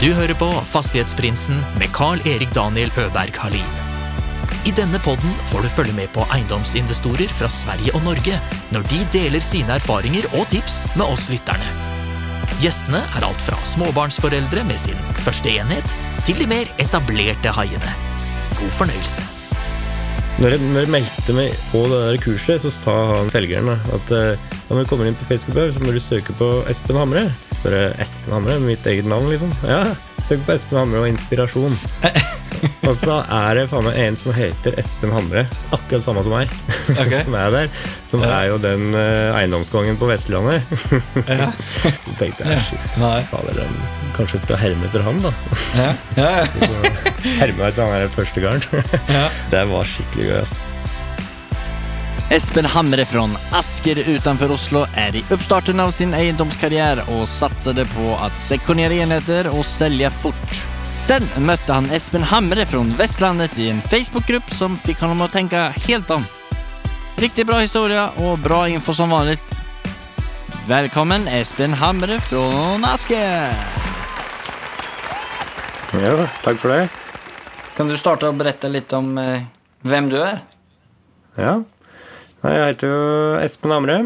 Du hører på Fastighetsprinsen med Carl-Erik Daniel Øberg Halin. I denne podden får du følge med på eiendomsinvestorer fra Sverige og Norge når de deler sine erfaringer og tips med oss lytterne. Gjestene er alt fra småbarnsforeldre med sin første enhet, til de mer etablerte haiene. God fornøyelse. Når jeg, når jeg meldte meg på det der kurset, så sa han selgeren at eh, når du kommer inn på Facebook, så må du søke på Espen Hamre. Bare Espen Hamre, mitt eget navn, liksom. Ja, søk på Espen Hamre og inspirasjon. og så er det faen meg en som heter Espen Hamre, akkurat samme som meg, okay. som er der. Som er jo den uh, eiendomskongen på Vestlandet. Ja. Så tenkte jeg ja. Fader, den, kanskje jeg skal herme etter han, da. Ja. Ja, ja. Herme etter han er første garn. Ja. Det var skikkelig gøy, ass. Espen Hamre fra Asker utenfor Oslo er i oppstarten av sin egendomskarriär og satsade på å sektionera enheter og selge fort. Sen møtte han Espen Hamre fra Vestlandet i en Facebookgrupp som fikk honom å tenke helt om. Riktig bra historie og bra info som vanligt. Velkommen, Espen Hamre fra Asker! Ja, takk for det. Kan du starte å berette litt om eh, vem du er? Ja. Jeg heter jo Espen Amre.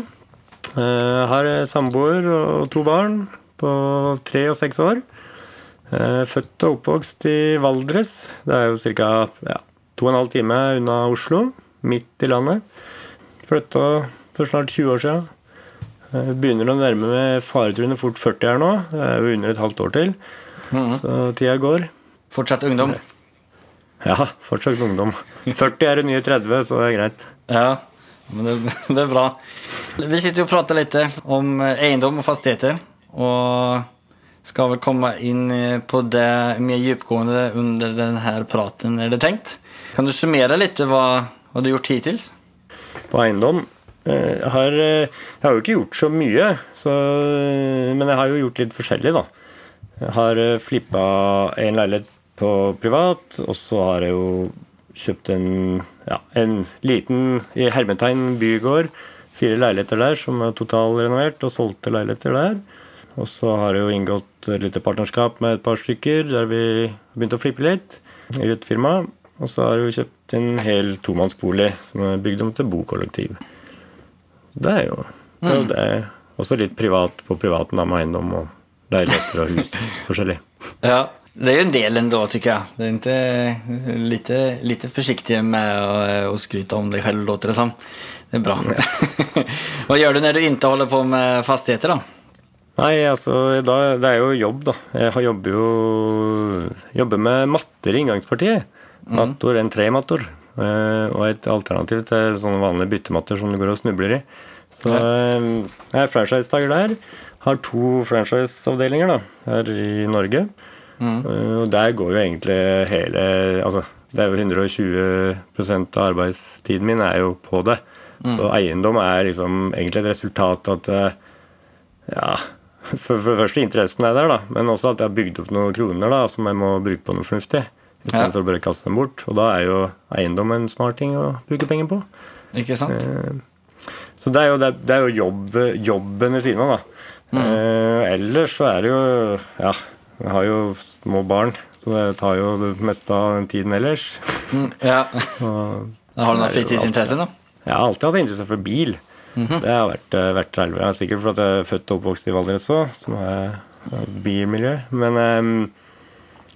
Jeg har samboer og to barn på tre og seks år. Er Født og oppvokst i Valdres. Det er jo ca. Ja, to og en halv time unna Oslo, midt i landet. Flytta for snart 20 år siden. Begynner å nærme meg faretruende fort 40 her nå. Det er jo under et halvt år til, så tida går. Fortsatt ungdom? Ja, fortsatt ungdom. 40 er det nye 30, så det er greit. Ja, men det, det er bra. Vi sitter og prater litt om eiendom og fastigheter. Og skal vel komme in eh, på det mer djupgående under denne praten, er det tenkt. Kan du summere litt hva, hva du gjort hittil? på eiendom. Eh, Jeg har, eh, jeg har jo ikke gjort så mye, så, men jeg har jo gjort litt forskjellig, da. Jeg har eh, flippa en leilighet på privat, og så har jeg jo kjøpt en, ja, en liten i hermetegn bygård. Fire leiligheter der som er totalrenovert, og solgte leiligheter der. Og så har jeg jo inngått et lite partnerskap med et par stykker der vi har begynt å flippe litt i et firma. Og så har jeg jo kjøpt en hel tomannsbolig som er bygd om til bokollektiv. Det er jo det. Er jo det. Også litt privat på privaten da, med eiendom og leiligheter og hus. Forskjellig. Ja, det är ju en del ändå tycker jag. Det är inte lite, lite försiktig med att, att skryta om dig själv låter det som. Det är bra. vad gör du när du inte håller på med fastigheter då? Nei, altså, da, det er jo jobb, da. Jeg har jobber jo jobber med matter i inngangspartiet. Mattor, en tremator. eh, Og et alternativ til sånne vanlige byttematter som du går og snubler i. Så eh, jeg er franchisetaker der. Har to franchiseavdelinger da, her i Norge. Eh, Og der går jo egentlig hele Altså, det er jo 120% av arbeidstiden min er jo på det. Så eiendom er liksom egentlig et resultat at eh, ja, for, for første interessen er der, da, men også at jeg har bygd opp noen kroner da, som jeg må bruke på noe fornuftig. Istedenfor Ja. for å bare kaste dem bort. Og da er jo eiendom en smart ting å bruke penger på. Ikke sant? Så det er jo, det er jo jobb, jobben ved siden av, da. Mm. ellers så er det jo Ja, jeg har jo små barn, så det tar jo det meste av den tiden ellers. Mm, ja. Og Har du noen fritidsinteresser da? Jeg har alltid hatt interesse for bil. Det har vært, eh, vært relevant. Jeg er Sikkert fordi jeg er født og oppvokst i Valdres òg, som er et bilmiljø. Men um,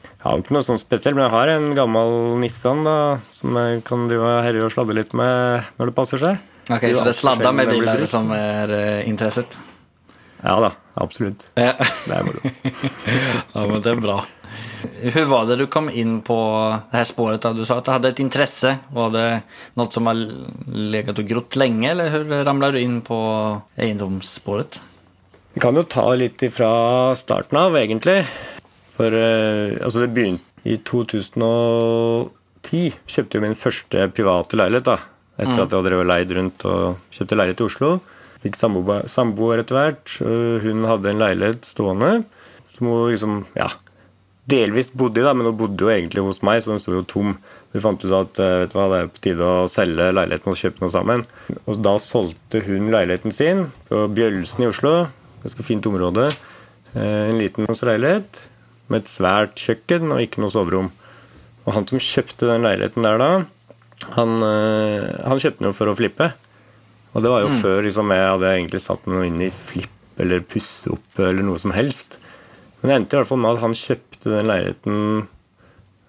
jeg har jo ikke noe sånn spesielt. Men jeg har en gammel Nissan da, som jeg kan drive og sladde litt med når det passer seg. Ok, så det er sladda med brukt. som er uh, intresset? Ja da, absolutt. Ja. Det er moro. ja, men det er bra. Hvordan var det du kom inn på det her spåret? Da? Du sa at du hadde et interesse. Var det noe som har legat og grått lenge, eller hvordan ramla du inn på eiendomssporet? Vi kan jo ta litt ifra starten av, egentlig. For eh, altså det begynte i 2010. Kjøpte jo min første private leilighet. da Etter at jeg hadde leid rundt og kjøpte leilighet i Oslo. Fikk samboer etter hvert. Hun hadde en leilighet stående som hun liksom ja, delvis bodde i, da, men hun bodde jo egentlig hos meg, så den sto jo tom. Vi fant ut at eh, vet du hva, det er på tide å selge leiligheten og kjøpe noe sammen. Og da solgte hun leiligheten sin på Bjølsen i Oslo. Ganske fint område. Eh, En liten leilighet. med et svært kjøkken og ikke noe soverom. Og han som kjøpte den leiligheten der da, han, han kjøpte den jo for å flippe. Og det var jo før liksom, jeg hadde egentlig satt noe inn i flipp eller pusse opp eller noe som helst. Men det endte i hvert fall med at han kjøpte den leiligheten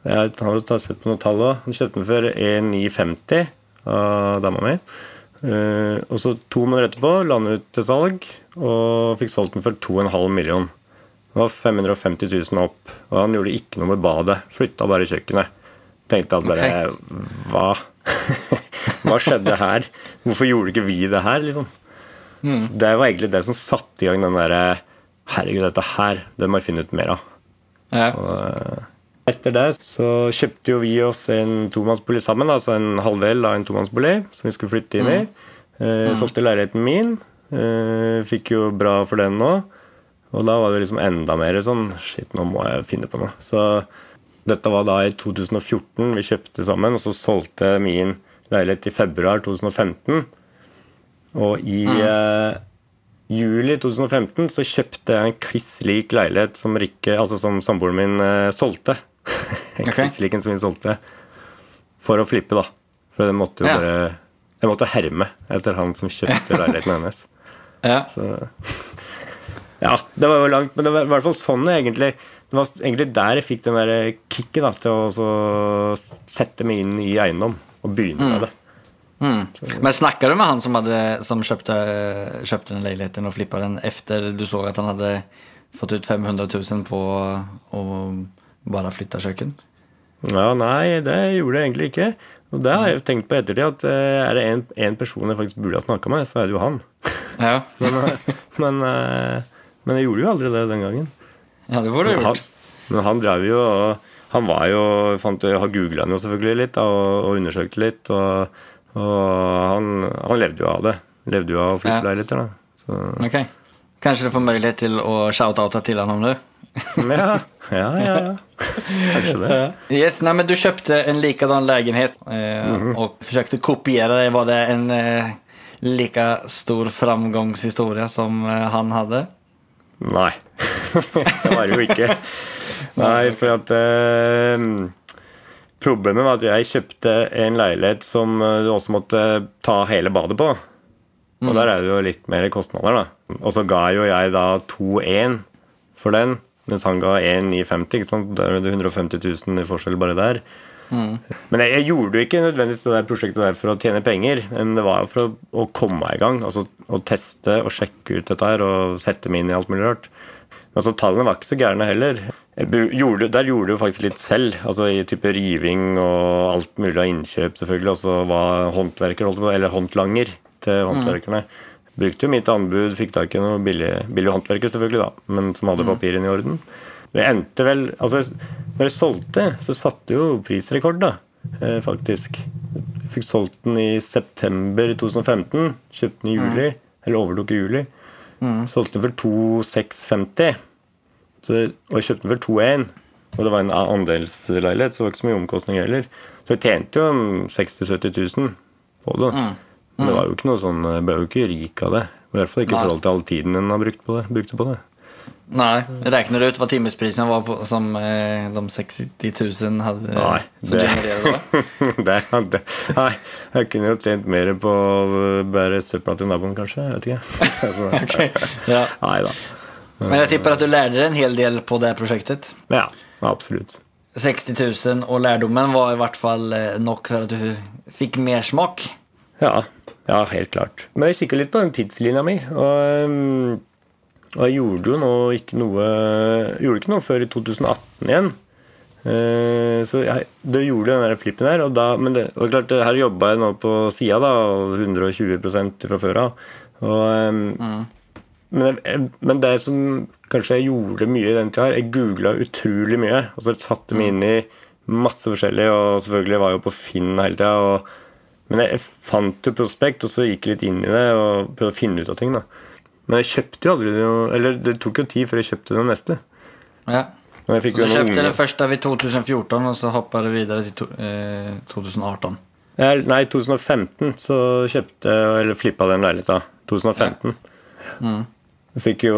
Jeg har sett på noen tall òg. Han kjøpte den for 1950 av dama mi. Uh, og så to måneder etterpå la han ut til salg og fikk solgt den for 2,5 million. Det var 550 000 opp. Og han gjorde ikke noe med badet. Flytta bare kjøkkenet. Tenkte at bare okay. Hva? Hva skjedde her? Hvorfor gjorde ikke vi det her, liksom? Mm. Det var egentlig det som satte i gang den derre Herregud, dette her, det må jeg finne ut mer av. Ja. Og, eh, etter det så kjøpte jo vi oss en tomannsbolig sammen, altså en halvdel av en tomannsbolig som vi skulle flytte inn i. Mm. Eh, mm. solgte leiligheten min. Eh, fikk jo bra for den nå. Og da var det liksom enda mer sånn Shit, nå må jeg finne på noe. Så dette var da i 2014 vi kjøpte sammen, og så solgte min leilighet i februar 2015. Og i mm. eh, juli 2015 så kjøpte jeg en kliss lik leilighet som Rikke, altså som samboeren min, eh, solgte. en okay. kliss lik en som vi solgte. For å flippe, da. For jeg måtte jo ja. bare Jeg måtte herme etter han som kjøpte leiligheten hennes. ja. Så Ja, det var jo langt, men det var i hvert fall sånn egentlig Det var egentlig der jeg fikk den der kicket da, til å sette meg inn i eiendom og begynne mm. med det. Mm. Men snakka du med han som, hadde, som kjøpte, kjøpte, den leiligheten og flippa den efter du så at han hadde fått ut 500 000 på å bare flytte kjøkken? Ja, nei, det gjorde jeg egentlig ikke. Og det har jeg tenkt på ettertid, at eh, er det en, person jeg faktisk burde ha snakka med, så er det jo han. Ja. men, eh, men, eh, men, jeg gjorde jo aldri det den gangen. Ja, det burde du gjort. Han, men han drev jo og Han var jo fant, Har googla han jo selvfølgelig litt da, og, og undersøkte litt. og og han, han, levde jo av det. Levde jo av å flytte litt. da. Så. Okay. Kanskje du får mulighet til å shout-oute til han om det? ja, ja, ja, ja. Kanskje det. Yes, nei, men du kjøpte en likadan leilighet eh, mm -hmm. og forsøkte å kopiere det. Var det en eh, like stor framgangshistorie som eh, han hadde? Nei, det var det jo ikke. Nei, for at eh, Problemet var at jeg kjøpte en leilighet som eh, du også måtte ta hele badet på. Og der er det jo litt mer kostnader, da. Og så ga jo jeg da 2-1 for den, mens han ga 1,950. ikke sant? Da er det 150 000 i forskjell bare der. Mm. Men jeg, jeg, gjorde jo ikke nødvendigvis det der prosjektet der for å tjene penger. Men det var jo for å, å komme meg i gang. Altså å teste og sjekke ut dette her og sette meg inn i alt mulig rart. Men Altså, tallene var ikke så gærne heller. Gjorde, der gjorde du faktisk litt selv. altså I type riving og alt mulig av innkjøp, selvfølgelig. Og så var håndverker, eller håndlanger til mm. håndverkerne. Mm. Brukte jo mitt anbud, fikk da ikke noen billige, billig håndverker, selvfølgelig, da, men som hadde mm. papirene i orden. Det endte vel altså Når jeg solgte, så satte jo prisrekord, da, eh, faktisk. Jeg fikk solgt den i september 2015. Kjøpte den i juli, mm. eller overtok i juli. Mm. Solgte den for 2650. Så, og jeg kjøpte den for 2-1. Og det var en andelsleilighet, så det var ikke så mye omkostninger heller. Så jeg tjente jo 60 000-70 000 på det. Mm. Mm. Men det var jo ikke noe sånn, jeg ble jo ikke rik av det. I hvert fall ikke i forhold til all tiden en har brukt på det. Brukte på det. Nei. Regner du ut hva timesprisen var på, som eh, de 60 000 hadde? Nei, det, det, det, nei, jeg kunne jo tjent mer på å bære søpla til naboen, kanskje. Jeg vet ikke. Så, okay. ja. Nei da. Men jeg tipper at du lærte en hel del på det prosjektet? Ja, absolutt. 60 000, og lærdommen var i hvert fall eh, nok for at du fikk mersmak? Ja, ja, helt klart. Men jeg kikker litt på den tidslinja mi. Og, mm, og jeg gjorde jo nå ikke noe Gjorde ikke noe før i 2018 igjen. Eh, så jeg det gjorde den der flippen her. Og da, men det, og klart, her jobba jeg nå på sida, da, 120 fra før av. Og, mm. Men, men, det som kanskje jeg gjorde mye i den tida, jeg googla utrolig mye. Og så satte meg inn i masse forskjellig, og selvfølgelig var jeg jo på Finn hele tida. Men jeg, fant jo prospekt, og så gikk jeg litt inn i det og prøvde å finne ut av ting. da. Men jeg kjøpte jo aldri noe Eller det tok jo tid før jeg kjøpte det neste. Ja. så du kjøpte unge... det første i 2014, og så hoppa du videre til to, eh, 2018? Nei, 2015 så kjøpte Eller flippa den leiligheta. 2015. Ja. Mm. Fikk jo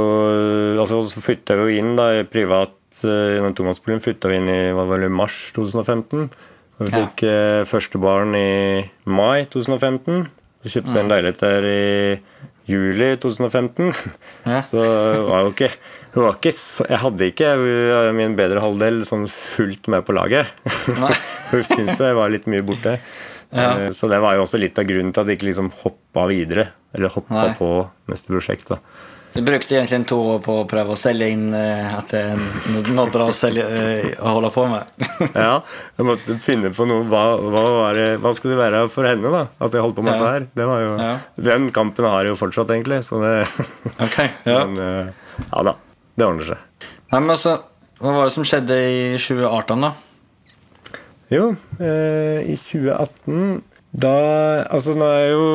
Altså, så flytta vi jo inn da i privat eh, I den tomannsboligen flytta vi inn i hva var det, mars 2015. Og vi Ja. fikk eh, første barn i mai 2015. Så kjøpte vi en leilighet der i juli 2015. Ja. Så var jo ikke, det var ikke Jeg hadde ikke eh, min bedre halvdel sånn fullt med på laget. Hun syntes jeg var litt mye borte. Ja. Eh, Så det var jo også litt av grunnen til at jeg ikke liksom hoppa videre. Eller hoppa Nei. på neste prosjekt. da Du brukte egentlig to år på å prøve å selge inn at det er noe bra å, selge, å holde på med. Ja, Jeg måtte finne på noe Hva, hva, var det, hva skulle det være for henne, da? At jeg holdt på med Ja. dette her? Det var jo, Ja. Den kampen har jeg jo fortsatt, egentlig. Så det, okay, ja. Men eh, ja da. Det ordner seg. Nei, men altså, hva var det som skjedde i 2018 da? Jo, eh, i 2018 da Altså, nå er jeg jo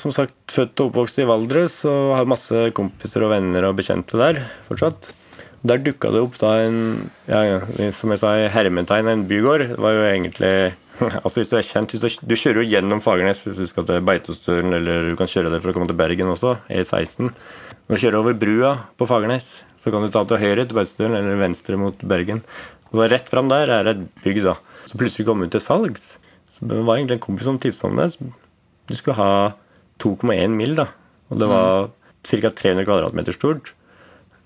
som sagt født og oppvokst i Valdres og har masse kompiser og venner og bekjente der fortsatt. Der dukka det opp da en ja, som jeg sa, hermetegn en bygård. Det var jo egentlig altså Hvis du er kjent hvis du, du kjører jo gjennom Fagernes hvis du skal til Beitostølen, eller du kan kjøre det for å komme til Bergen også, E16. Når du kjører over brua på Fagernes, så kan du ta til høyre til Beitostølen eller venstre mot Bergen. Og da Rett fram der er et bygg, da. Så plutselig kom hun til salgs. Så det var egentlig en kompis som tipsa om det. Du skulle ha 2,1 mil, da. Og det var ca. 300 kvadratmeter stort.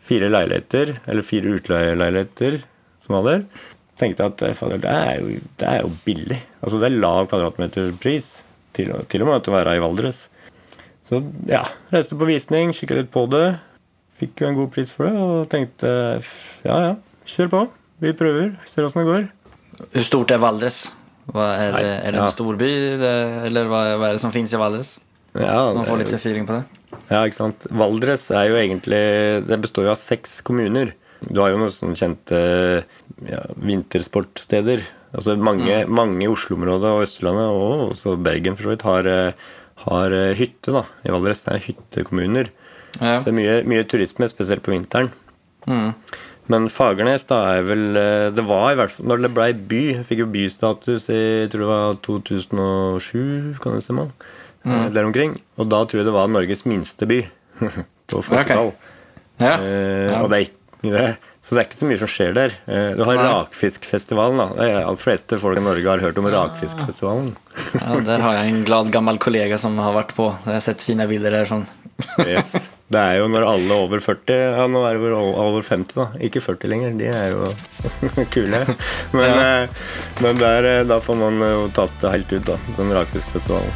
Fire leiligheter, eller fire utleieleiligheter som var der. Tenkte at fader, det, er jo, det er jo billig. Altså Det er lav kvadratmeterpris. Til, til og med til å være i Valdres. Så ja, reiste på visning, kikka litt på det. Fikk jo en god pris for det og tenkte ja ja, kjør på. Vi prøver, ser åssen det går. Hvor stort er Valdres? Hva er, det, är det en ja. stor by eller hva, hva, er det som fins i Valdres? Ja, Så man får litt feeling på det. Ja, ikke sant. Valdres er jo egentlig Det består jo av seks kommuner. Du har jo noen sånne kjente ja, vintersportsteder. Altså mange, mange i Oslo-området og Østlandet, og også Bergen for så vidt, har, eh, har eh, hytte da, i Valdres. Det er hyttekommuner. Ja. Så det er mye, mye turisme, spesielt på vinteren. Mm. Men Fagernes da er vel eh, Det var i hvert fall Når det blei by, fikk jo bystatus i jeg tror det var 2007, kan det stemme? Mm. Der omkring. Og da tror jeg det var Norges minste by. på folketall. Ja. Eh, Ja. og det er ikke det. Så det er ikke så mye som skjer der. Eh, du har Nei. Rakfiskfestivalen. da De fleste folk i Norge har hørt om Rakfiskfestivalen. ja, Der har jeg en glad gammel kollega som har vært på. Jeg har sett fine bilder därifrån. Yes. Det er jo når alle over 40 Ja, nå er det over 50, da. Ikke 40 lenger. De er jo kule. Men, Ja. eh, men der, eh, da får man jo tatt det helt ut, da. Den rakfiskfestivalen.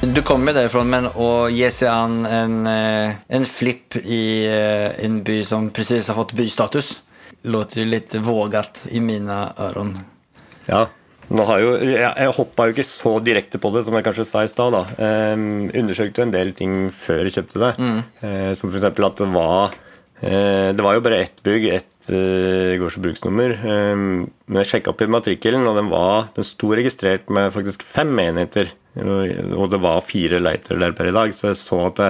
Du kommer derfra, men å gi seg an en, eh, en flipp i eh, en by som presis har fått bystatus. Låter jo litt vågat i mine ører. Ja. Nå har jo, jeg hoppa jo ikke så direkte på det, som jeg kanskje sa i stad. Um, undersøkte en del ting før jeg kjøpte det. Eh, som f.eks. at det var Det var jo bare ett bygg, ett eh, gårds- og bruksnummer. Um, men jeg sjekka opp i matrikkelen, og den, var, den sto registrert med faktisk fem enheter. Og det var fire leiter der per i dag, så jeg så at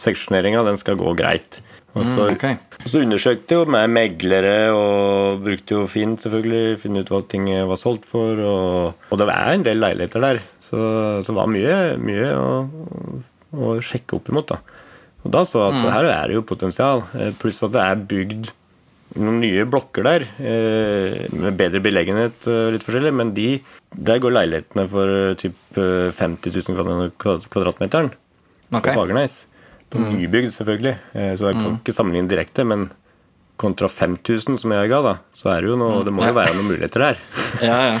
seksjoneringa skal gå greit. Og så, Mm, okay. og så undersøkte jo med meglere og brukte jo fint selvfølgelig, finne ut hva ting var solgt for. Og, og det er en del leiligheter der, så, så det var mye, mye å, å sjekke opp imot. da. Og da så at her er det jo potensial, eh, pluss at det er bygd noen nye blokker der, eh, med bedre beleggenhet og litt forskjellig, men de, der går leilighetene for eh, typ eh, 50 000 kvadratmeteren okay. på Fagernes. På nybygd, selvfølgelig. Eh, Så jeg kan ikke sammenligne direkte, men kontra 5000 som jeg ga, da, så er det jo noe Det må jo være noen muligheter der. Ja, ja.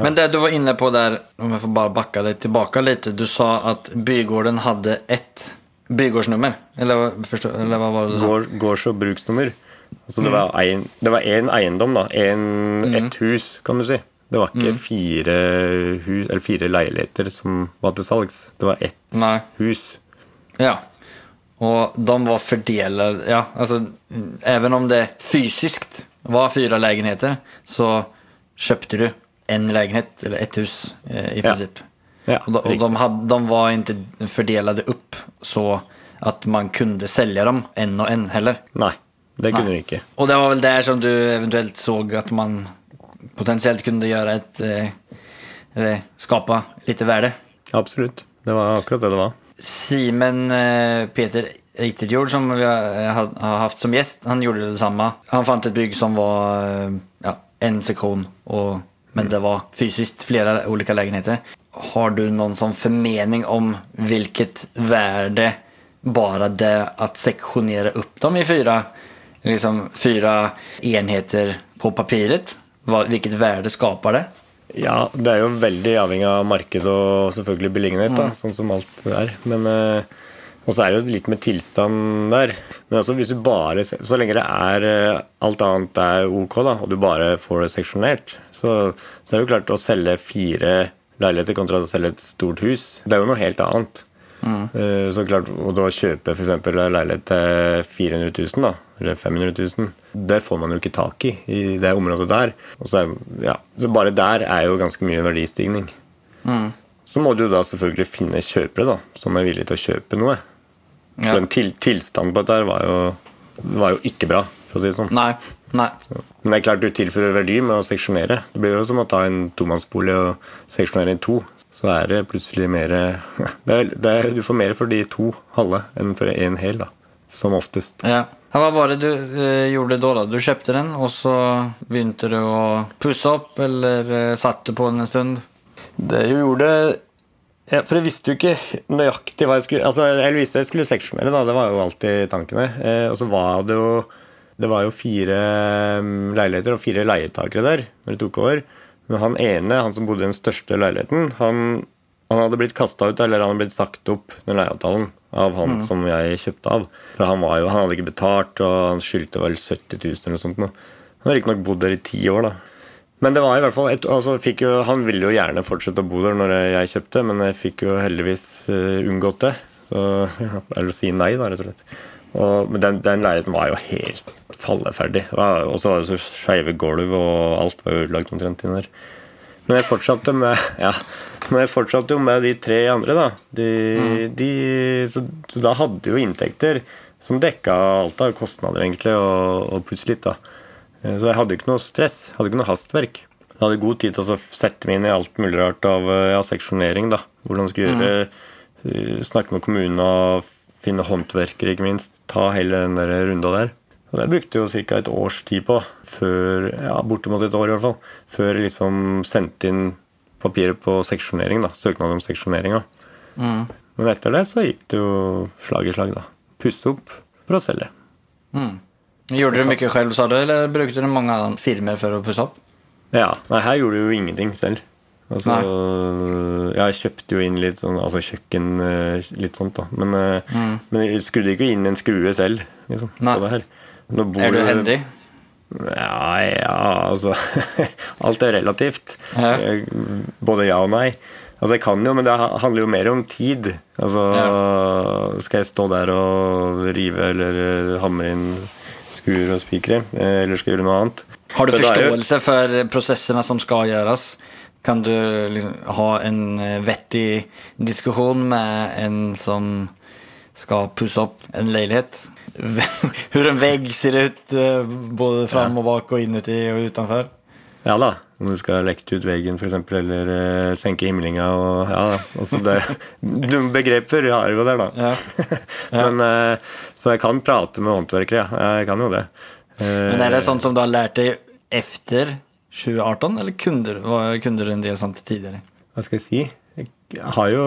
Men det du var inne på der, om jeg får bare bakke deg tilbake litt Du sa at bygården hadde ett bygårdsnummer. Eller, eller hva var det du sa? Gård, gårds- og bruksnummer. Altså det var en, det var én eiendom, da. En, Mm. Et hus, kan du si. Det var ikke fire, hus, eller fire leiligheter som var til salgs. Det var ett Nei. hus. Ja. Og de var fordelt ja, altså Even om det fysiskt var fire leiligheter, så kjøpte du en leilighet, eller ett hus i i Ja. Ja, Och, de, och de, hade, de var inte fördelade upp så att man kunde sälja dem en och en heller. Nei, det kunne Nei. du ikke. Och det var väl där som du eventuellt såg att man potentiellt kunde göra ett, eh, eller skapa lite värde. Absolutt. Det var akkurat det det var. Simen eh, Peter Eiterjord, som vi har, eh, haft som gjest, han gjorde det samme. Han fant et bygg som var ja, en sektion, og, men det var fysisk flere olika lägenheter. Har du noen sånn formening om hvilket värde bare det att sektionera upp dem i fyra, liksom fyra enheter på papiret, Hvilket verde värde skapar det? Ja, det er jo veldig avhengig av marked og selvfølgelig beliggenhet, da, sånn som alt er. Men eh, Og så er det jo litt med tilstand der. Men altså hvis du bare Så lenge det er eh, alt annet er ok, da, og du bare får det seksjonert, så, så er det jo klart å selge fire leiligheter kontra å selge et stort hus. Det er jo noe helt annet. Mm. Så klart, Og da kjøpe f.eks. en leilighet til 400 000, da, eller 500 000, det får man jo ikke tak i i det området der. Og så, ja, så bare der er jo ganske mye verdistigning. Så må du da selvfølgelig finne kjøpere da, som er villige til å kjøpe noe. Ja. For den til, tilstanden på dette var jo, var jo ikke bra, for å si det sånn. Nej, nej. Men det er klart du tilfører verdi med å seksjonere. Det blir jo som å ta en tomannsbolig og seksjonere i to. Så er det plutselig mer det er, det er, Du får mer for de to halve enn for en hel, da. Som oftest. Ja. Hva var det du eh, gjorde da, da? Du kjøpte den og så begynte du å pusse opp, eller eh, satte på den en stund? Det jeg gjorde ja, For jeg visste jo ikke nøyaktig hva jeg skulle Altså, jeg visste jeg skulle seksjonere, da. Det var jo alltid tankene. Eh, og så var det jo Det var jo fire mm, leiligheter og fire leietakere der når det tok over. Men han ene, han som bodde i den største leiligheten, han, han hadde blitt kasta ut, eller han hadde blitt sagt opp den leieavtalen av han som jeg kjøpte av. For han var jo, han hadde ikke betalt, og han skyldte vel 70 000 eller noe sånt. nå. Han har riktignok bodd der i ti år, da. Men det var i hvert fall et, altså jo, Han ville jo gjerne fortsette å bo der når jeg kjøpte, men jeg fikk jo heldigvis uh, unngått det. Så ja, Eller å si nei, da, rett og slett. Og, men den, den leiligheten var jo helt falleferdig. Og så var det så skeive gulv, og alt var ødelagt omtrent inni der. Men jeg fortsatte med Ja, men jeg fortsatte jo med de tre andre, da. De, de, så, så da hadde jo inntekter som dekka alt av kostnader, egentlig, og, og plutselig litt, da. Eh, Så jeg hadde ikke noe stress, hadde ikke noe hastverk. Jeg hadde god tid til å sette meg inn i alt mulig rart av eh, ja, seksjonering. da. Hvordan skulle gjøre, eh, Snakke med kommunen og finne håndverkere, ikke minst. Ta hele den der runda der. Og det brukte jo ca. et års tid på, før, ja, bortimot et år i hvert fall, før jeg liksom sendte inn papiret på seksjonering. da, Søknad om seksjonering. da. Men etter det så gikk det jo slag i slag. da. Pusse opp for å selge. Gjorde du mye selv, sa du, eller brukte du mange firmaer for å pusse opp? Ja, nei, her gjorde du jo ingenting selv. Altså, jeg kjøpte jo inn litt sånn altså kjøkken, eh, litt sånt, da. Men, mm. men jeg skrudde ikke inn en skrue selv, liksom. Nei. På det her. Nå bor Er du hendig? Ja, ja, altså Alt er relativt. Ja. Både ja og nei. Altså, jeg kan jo, men det handler jo mer om tid. Altså, Skal jeg stå der og rive eller eh, hamre inn skruer og spikere? eh, Eller skal jeg gjøre noe annet? Har du jo- forståelse for prosessene som skal gjøres? Kan du liksom ha en eh, vettig diskusjon med en som skal pusse opp en leilighet? Hvor en vegg ser ut eh, både fram og bak og innuti og utenfor? Ja da. Om du skal lekte ut veggen, f.eks., eller uh, senke himlinga og ja. Også det, Dumme begreper har jo der, da. Ja. Men, uh, så jeg kan prate med håndverkere, ja. Jeg kan jo det. Uh, Men er det sånn som du har lært deg efter 2018 eller kunder, var, kunder en del sånt tidligere? Hva skal jeg si? Jeg har jo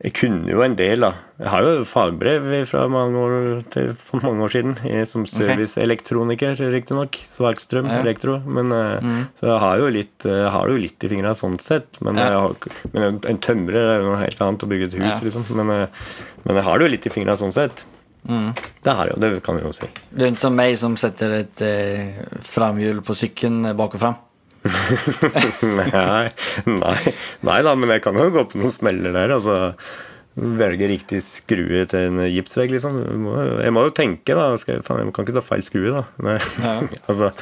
Jeg kunne jo en del, da. Jeg har jo fagbrev fra mange år til for mange år siden jeg, som serviceelektroniker, riktignok. Svakstrøm Ja. elektro. Men, mm. Så jeg har jo litt, jeg har jo litt i fingra sånn sett. Men, Ja. har, men en, tømrer er jo noe helt annet å bygge et hus, Ja. liksom. Men, eh, men jeg har det jo litt i fingra sånn sett. Det har jo, det kan vi jo si. Du er ikke som meg som setter et eh, framhjul på cykeln eh, bak og fram. nei, nei, nei da, men jeg kan jo gå på noen smeller der. Altså, velge riktig skrue til en gipsvegg, liksom. Jeg må, jeg må jo tenke, da. Jeg, faen, jeg kan ikke ta feil skrue, da. Nei. altså,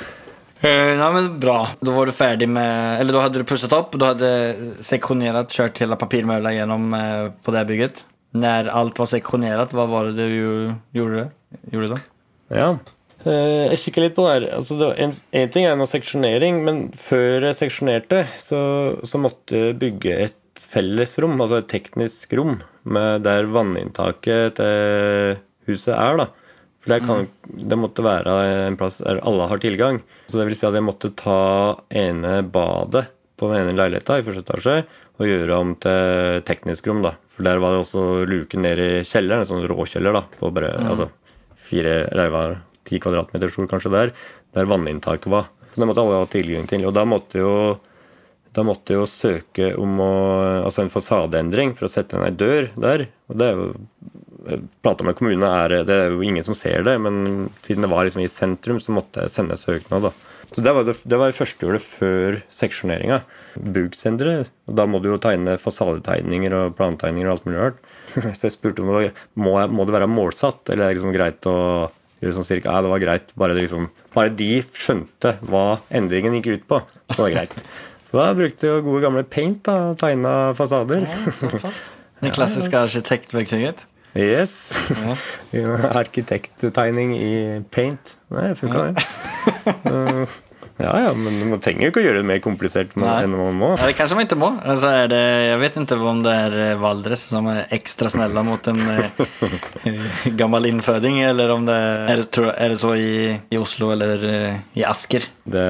Nei, ja, men bra. Da var du ferdig med, eller da hadde du pusset opp. du hadde sektionerat, kjørt hele papirmöbler gjennom eh, på det bygget. När allt var sektionerat, vad var det du gjorde, gjorde da? ja. Eh, Jeg kikker litt på det her. Altså, det en, en ting er noe seksjonering, men før jeg seksjonerte, så, så måtte jeg bygge et fellesrom, altså et teknisk rom, med der vanninntaket til huset er. da. For det, kan, det måtte være en plass der alle har tilgang. Så det vil si at jeg måtte ta ene badet på den ene leiligheta i første etasje og gjøre om til teknisk rom. da. For der var det også luke ned i kjelleren, en sånn råkjeller da, på bare altså, fire, eller var ti kvadratmeter stor kanskje der, der vanninntaket var. Så det måtte alle ha tilgang til. Og da måtte jo da måtte jeg jo søke om å, altså en fasadeendring for å sette inn ei dør der. Og det er jo Prata med kommunen, er, det er jo ingen som ser det, men siden det var liksom i sentrum, så måtte jeg sende søknad. da. Så Det var det, det var det første gjorde før seksjoneringa. Bruksendre. Da må du jo tegne fasadetegninger og plantegninger og alt mulig rart. Så jeg spurte om det var, må, jeg, må det være målsatt, eller er det liksom greit å gjøre sånn cirka? Ja, det var greit. Bare, det liksom, bare de skjønte hva endringen gikk ut på, så var det greit. Så da brukte jeg gode gamle paint da, og tegna fasader. Ja, Den klassiske arkitektverktøyet. Yes. Arkitekttegning i paint. Nei, funka det. Ja, ja, men man trenger jo ikke å gjøre det mer komplisert Nej. enn man må. Ja, det kanskje man ikke må. Altså är det, jeg vet ikke om det är eh, Valdres som er ekstra snille mot en eh, innføding, inföding eller om det er, er det så i, i Oslo eller eh, i Asker. Det,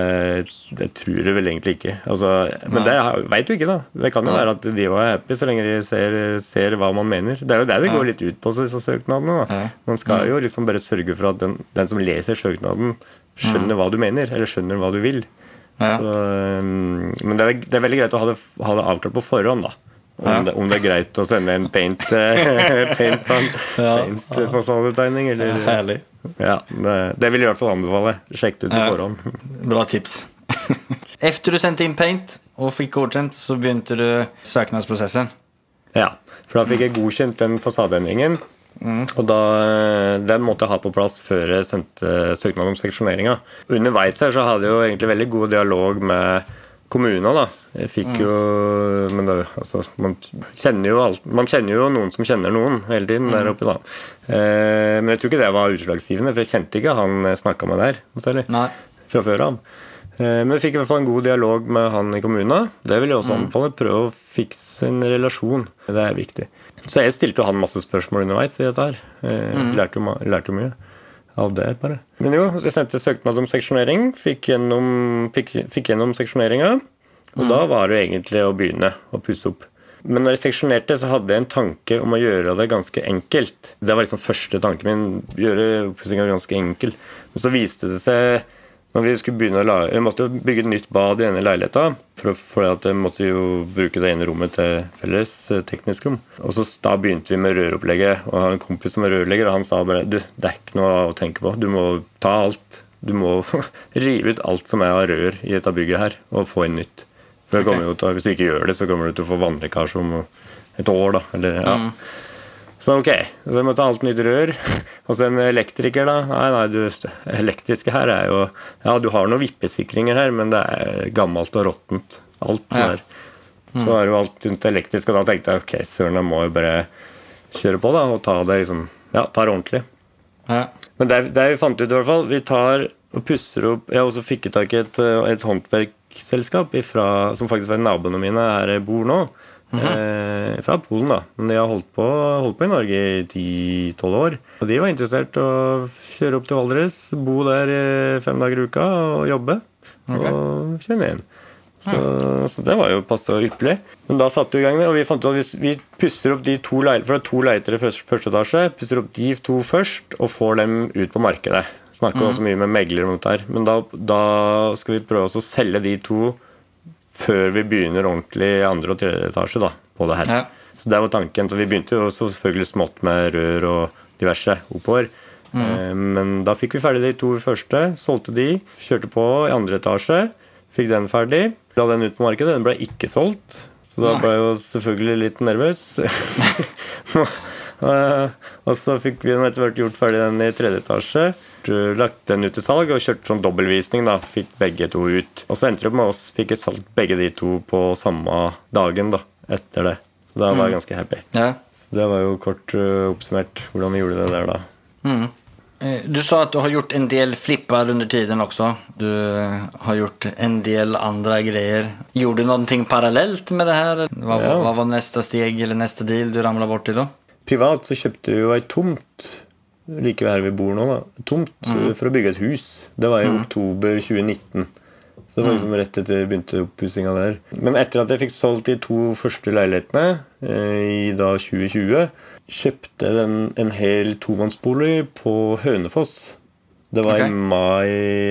det tror jeg vel egentlig ikke. Altså, men det veit du ikke, da. Det kan jo være at de var happy så lenge de ser, ser hva man mener. Det er jo det det går litt ut på, disse søknadene. da. Man skal jo liksom bare sørge for at den, den som leser søknaden, skjønner hva du mener, eller skjønner hva du vil. Ja. Så, um, men det er, det er veldig greit å ha det, ha det avklart på forhånd, da. Om, Ja. det, om det er greit å sende en paint, paint, Ja. fasadetegning, eller Härlig. Ja, det, det vil jeg i hvert fall anbefale. Sjekk det ut på Ja. forhånd. Bra tips. Efter du sendte inn paint og fikk godkjent, så begynte du søknadsprosessen. Ja, for da fikk jeg godkjent den fasadeendringen. Og da, Den måtte jeg ha på plass før jeg sendte søknad om seksjoneringa. Underveis her så hadde jeg jo egentlig veldig god dialog med kommunene. da. Jeg fikk jo Men det, altså, man, kjenner jo alt, man kjenner jo noen som kjenner noen hele tiden der oppe. da. Eh, men jeg tror ikke det var utslagsgivende, for jeg kjente ikke han jeg snakka med der. Nei fra før av. Eh, Men jeg fikk i hvert fall en god dialog med han i kommunen. Det vil jeg også anbefale. Prøve å fikse en relasjon. Det er viktig. Så jeg stilte jo han masse spørsmål underveis i dette her. Eh, Lærte, jo, lærte jo mye av det, bare. Men jo, så jeg sendte søknad om seksjonering. Fikk gjennom, fikk, fikk gjennom seksjoneringa. Og da var det jo egentlig å begynne å pusse opp. Men når jeg seksjonerte, så hadde jeg en tanke om å gjøre det ganske enkelt. Det var liksom første tanken min. Gjøre oppussinga ganske enkel. Men så viste det seg når vi skulle begynne å lage, vi måtte jo bygge et nytt bad i denne leiligheta. For, for at jeg måtte jo bruke det ene rommet til felles eh, teknisk rom. Og så Da begynte vi med røropplegget. Og jeg har en kompis som er rørlegger, og han sa bare du, det er ikke noe å tenke på. Du må ta alt. Du må rive ut alt som er av rør i dette bygget her, og få inn nytt. For okay. jo til, Hvis du ikke gjør det, så kommer du til å få vannlekkasje om et år. da, eller ja. Så ok, så jeg måtte ha alt nytt rør. Og så en elektriker, da. Nei, nei, du, elektriske her er jo Ja, du har noen vippesikringer her, men det er gammelt og råttent. Alt Ja. er. Så er jo alt rundt elektrisk, og da tenkte jeg ok, søren, jeg må jo bare kjøre på, da, og ta det liksom Ja, ta det ordentlig. Ja. Men det, det vi fant ut, i hvert fall Vi tar og pusser opp Jeg har også fikk tak i et, et håndverksselskap ifra, som faktisk var naboene mine her bor nå. Eh, fra Polen, da. Men de har holdt på, holdt på i Norge i 10-12 år. Og de var interessert i å kjøre opp til Valdres, bo der eh, fem dager i uka og jobbe. Og kjenne igjen. Så, så det var jo passe ypperlig. Men da satte vi i gang det, og vi fant ut at hvis vi pusser opp de to leiligheter For det er to leiligheter i første, første etasje. Pusser opp de to først og får dem ut på markedet. Snakker også mye med megler om dette her. Men da, da skal vi prøve å selge de to før vi begynner ordentlig i andre og tredje etasje da, på det her. Ja. Så det var tanken. Så vi begynte jo selvfølgelig smått med rør og diverse oppover. Mm. Men da fikk vi ferdig de to første, solgte de, kjørte på i andre etasje, fikk den ferdig, la den ut på markedet. Den ble ikke solgt, så da ble jeg jo selvfølgelig litt nervøs. Eh, og så fikk vi etter hvert gjort ferdig den i tredje etasje. Lagt den ut til salg og kjørt sånn dobbeltvisning. da, Fikk begge to ut. Og så endte det opp med oss fikk et salg begge de to på samme dagen da, etter det. Så da var jeg ganske happy. Ja. Så det var jo kort eh, oppsummert hvordan vi gjorde det der da. Mm. Eh, Du sa at du har gjort en del flipper under tiden også. Du eh, har gjort en del andre greier. Gjorde du noe parallelt med det her? Hva, Ja. hva var neste steg eller neste deal du ramla bort i då? Privat så kjøpte vi jo ei tomt like ved her vi bor nå. da Tomt Mm. for å bygge et hus. Det var i oktober 2019. Så det var liksom rett etter begynte oppussinga der. Men etter at jeg fikk solgt de to første leilighetene eh, i da 2020, kjøpte jeg den, en hel tomannsbolig på Hønefoss. Det var okay. i mai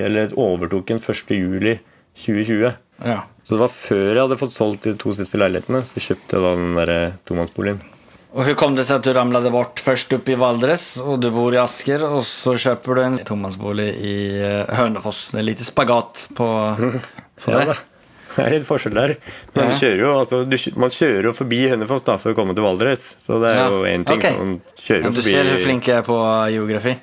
Eller overtok den 1. juli 2020. Ja. Så det var før jeg hadde fått solgt de to siste leilighetene, så kjøpte jeg da den der tomannsboligen. Och Hvordan kom det seg at du ramlade bort først opp i Valdres og du bor i Asker og så kjøper du en tomannsbolig i Hønefoss, en Det är lite spagat på, på Ja, det. da. Det er litt forskjell der. Men Ja. du kjører jo, altså, du, man kjører jo forbi Hønefoss da, for å komme til Valdres. Så det er Ja. jo én ting. okay. som kjører forbi. du forbi ser hvor flink jeg er på geografi.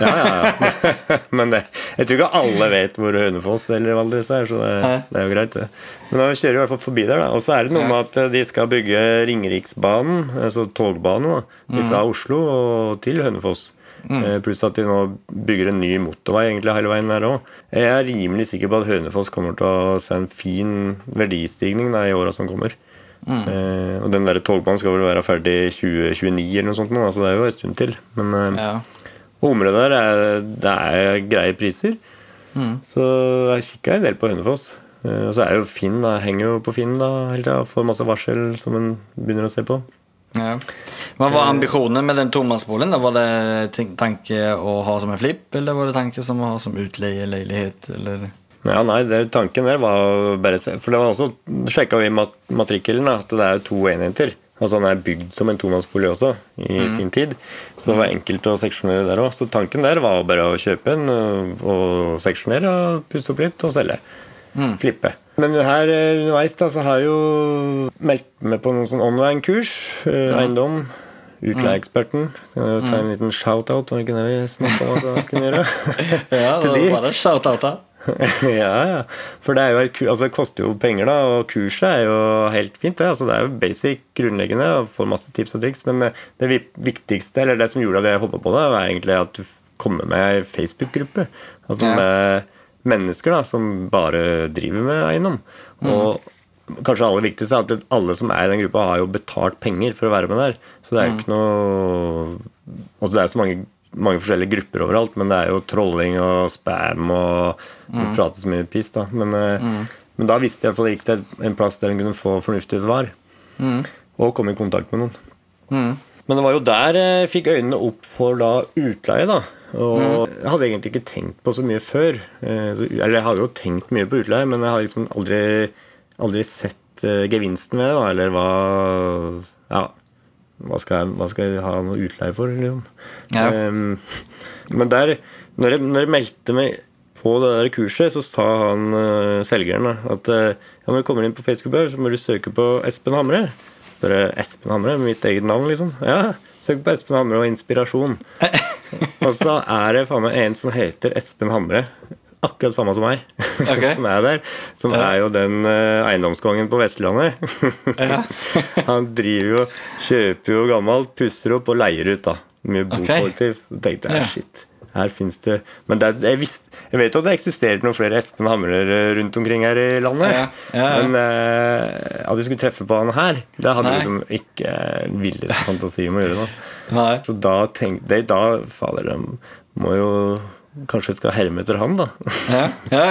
Ja, ja, ja. Men det, jeg tror ikke alle vet hvor Hønefoss eller Valdres er, så det, det er jo greit, det. Men da kjører vi i hvert fall forbi der, da. Og så er det noe med at de skal bygge Ringeriksbanen, altså togbanen, da, Mm. fra Oslo og til Hønefoss. Mm. Pluss at de nå bygger en ny motorvei egentlig hele veien der òg. Jeg er rimelig sikker på at Hønefoss kommer til å se en fin verdistigning da, i åra som kommer. Mm. Eh, og den der togbanen skal vel være ferdig i 2029 eller noe sånt, nå, altså det er jo en stund til. Men eh, Ja. Området der er, det er greie priser. Mm. Så jeg kikka en del på Hønefoss. Eh, Og så er jo Finn, da. Henger jo på Finn da hele tida. Får masse varsel som en begynner å se på. Ja. Hva var ambisjonene med den tomannsboligen? Var det tanke å ha som en flipp eller var det tanke som å ha som utleieleilighet? Eller? Ja, nei, det, Tanken der var å bare For det var også sjekka vi mat matrikkelen, at det er to enheter. Altså Han er bygd som en tomannsbolig også i sin tid. Så det var enkelt å seksjonere der òg. Så tanken der var bare å kjøpe en og, og seksjonere og pusse opp litt og selge. Flippe. Men her eh, underveis da, så har jeg jo meldt meg på noen sånn online-kurs. Ja. Eiendom. Utleieeksperten. Kan jeg jo ta en liten shout-out, var det ikke det vi snakka om at jeg kunne gjøre? Ja, det var bare shout-outa. ja, ja. For det, er jo altså, det koster jo penger, da, og kurset er jo helt fint. Det, altså, det er jo basic, grunnleggende, og får masse tips og triks. Men eh, det viktigste, eller det som gjorde at jeg hoppa på det, var egentlig at du kommer med i ei Facebook-gruppe. Altså Ja. med mennesker da, som bare driver med eiendom. Og kanskje aller viktigste er at alle som er i den gruppa, har jo betalt penger for å være med der. Så det er jo ikke noe Og det er så mange mange forskjellige grupper overalt, men det er jo trolling og spam og det prates mye piss, da. Men, mm. men da visste jeg i hvert fall gikk til en plass der en kunne få fornuftige svar. Og komme i kontakt med noen. Men det var jo der jeg fikk øynene opp for da utleie, da. Og jeg hadde egentlig ikke tenkt på så mye før. Eh, Eller jeg hadde jo tenkt mye på utleie, men jeg har liksom aldri, aldri sett eh, gevinsten ved det, da. Eller hva Ja. Hva skal, jeg, hva skal jeg ha noe utleie for? Liksom? Ja. Um, men der, når jeg, når jeg meldte meg på det der kurset, så sa han uh, selgeren at uh, ja, når du kommer inn på Facebook, så må du søke på Espen Hamre. Så jeg Espen Hamre, mitt eget navn, liksom. Ja, søk på Espen Hamre og inspirasjon. og så er det faen meg en som heter Espen Hamre. Akkurat samme som meg, okay. som er der. Som er jo den eh, eiendomskongen på Vestlandet. Han driver jo, kjøper jo gammelt, pusser opp og leier ut, da. Mye bokollektiv. Så tenkte jeg Ja. shit, her fins det Men det, jeg, visst, jeg vet jo at det eksisterer noen flere Espen Hamrer eh, rundt omkring her i landet. Ja, ja, ja. Men eh, at vi skulle treffe på han her, det hadde Nei. liksom ikke eh, villeste fantasi om å gjøre. da Nei. Så da tenkte jeg da Fader, de må jo Kanskje vi skal herme etter han, da. Ja, ja,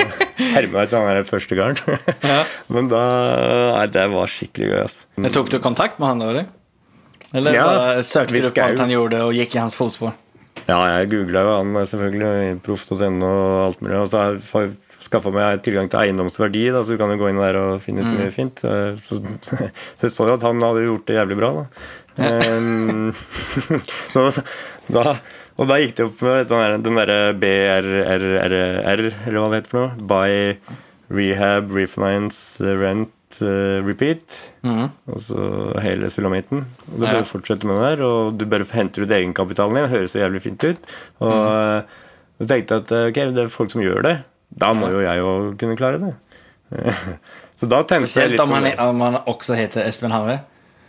herme etter han her første karen. Ja. Men da Nei, det var skikkelig gøy, ass. Men tok du kontakt med han da? eller? Eller Ja, sökte du på alt han gjorde og gikk i hans fotspår? Ja, jeg googla jo han selvfølgelig, proff.no og alt mulig. Og så har jeg skaffa meg tilgang til eiendomsverdi, da, så du kan jo gå inn der og finne ut Mm. mye fint. Eh, Så, så jeg så jo at han hadde gjort det jævlig bra, da. Så da og da gikk det opp med der- den derre BRRR, eller hva det heter for noe. Buy, rehab, refinance, rent, uh, repeat. Og så hele sulamitten. Og du Ja. bør fortsette med det der, og du bare henter ut egenkapitalen din. Høres så jævlig fint ut. Og mm. du tenkte at eh, ok, det er folk som gjør det. Da må jo jeg jo kunne klare det. så da tente jeg Speciellt litt om han, om han også heter Espen Hamre.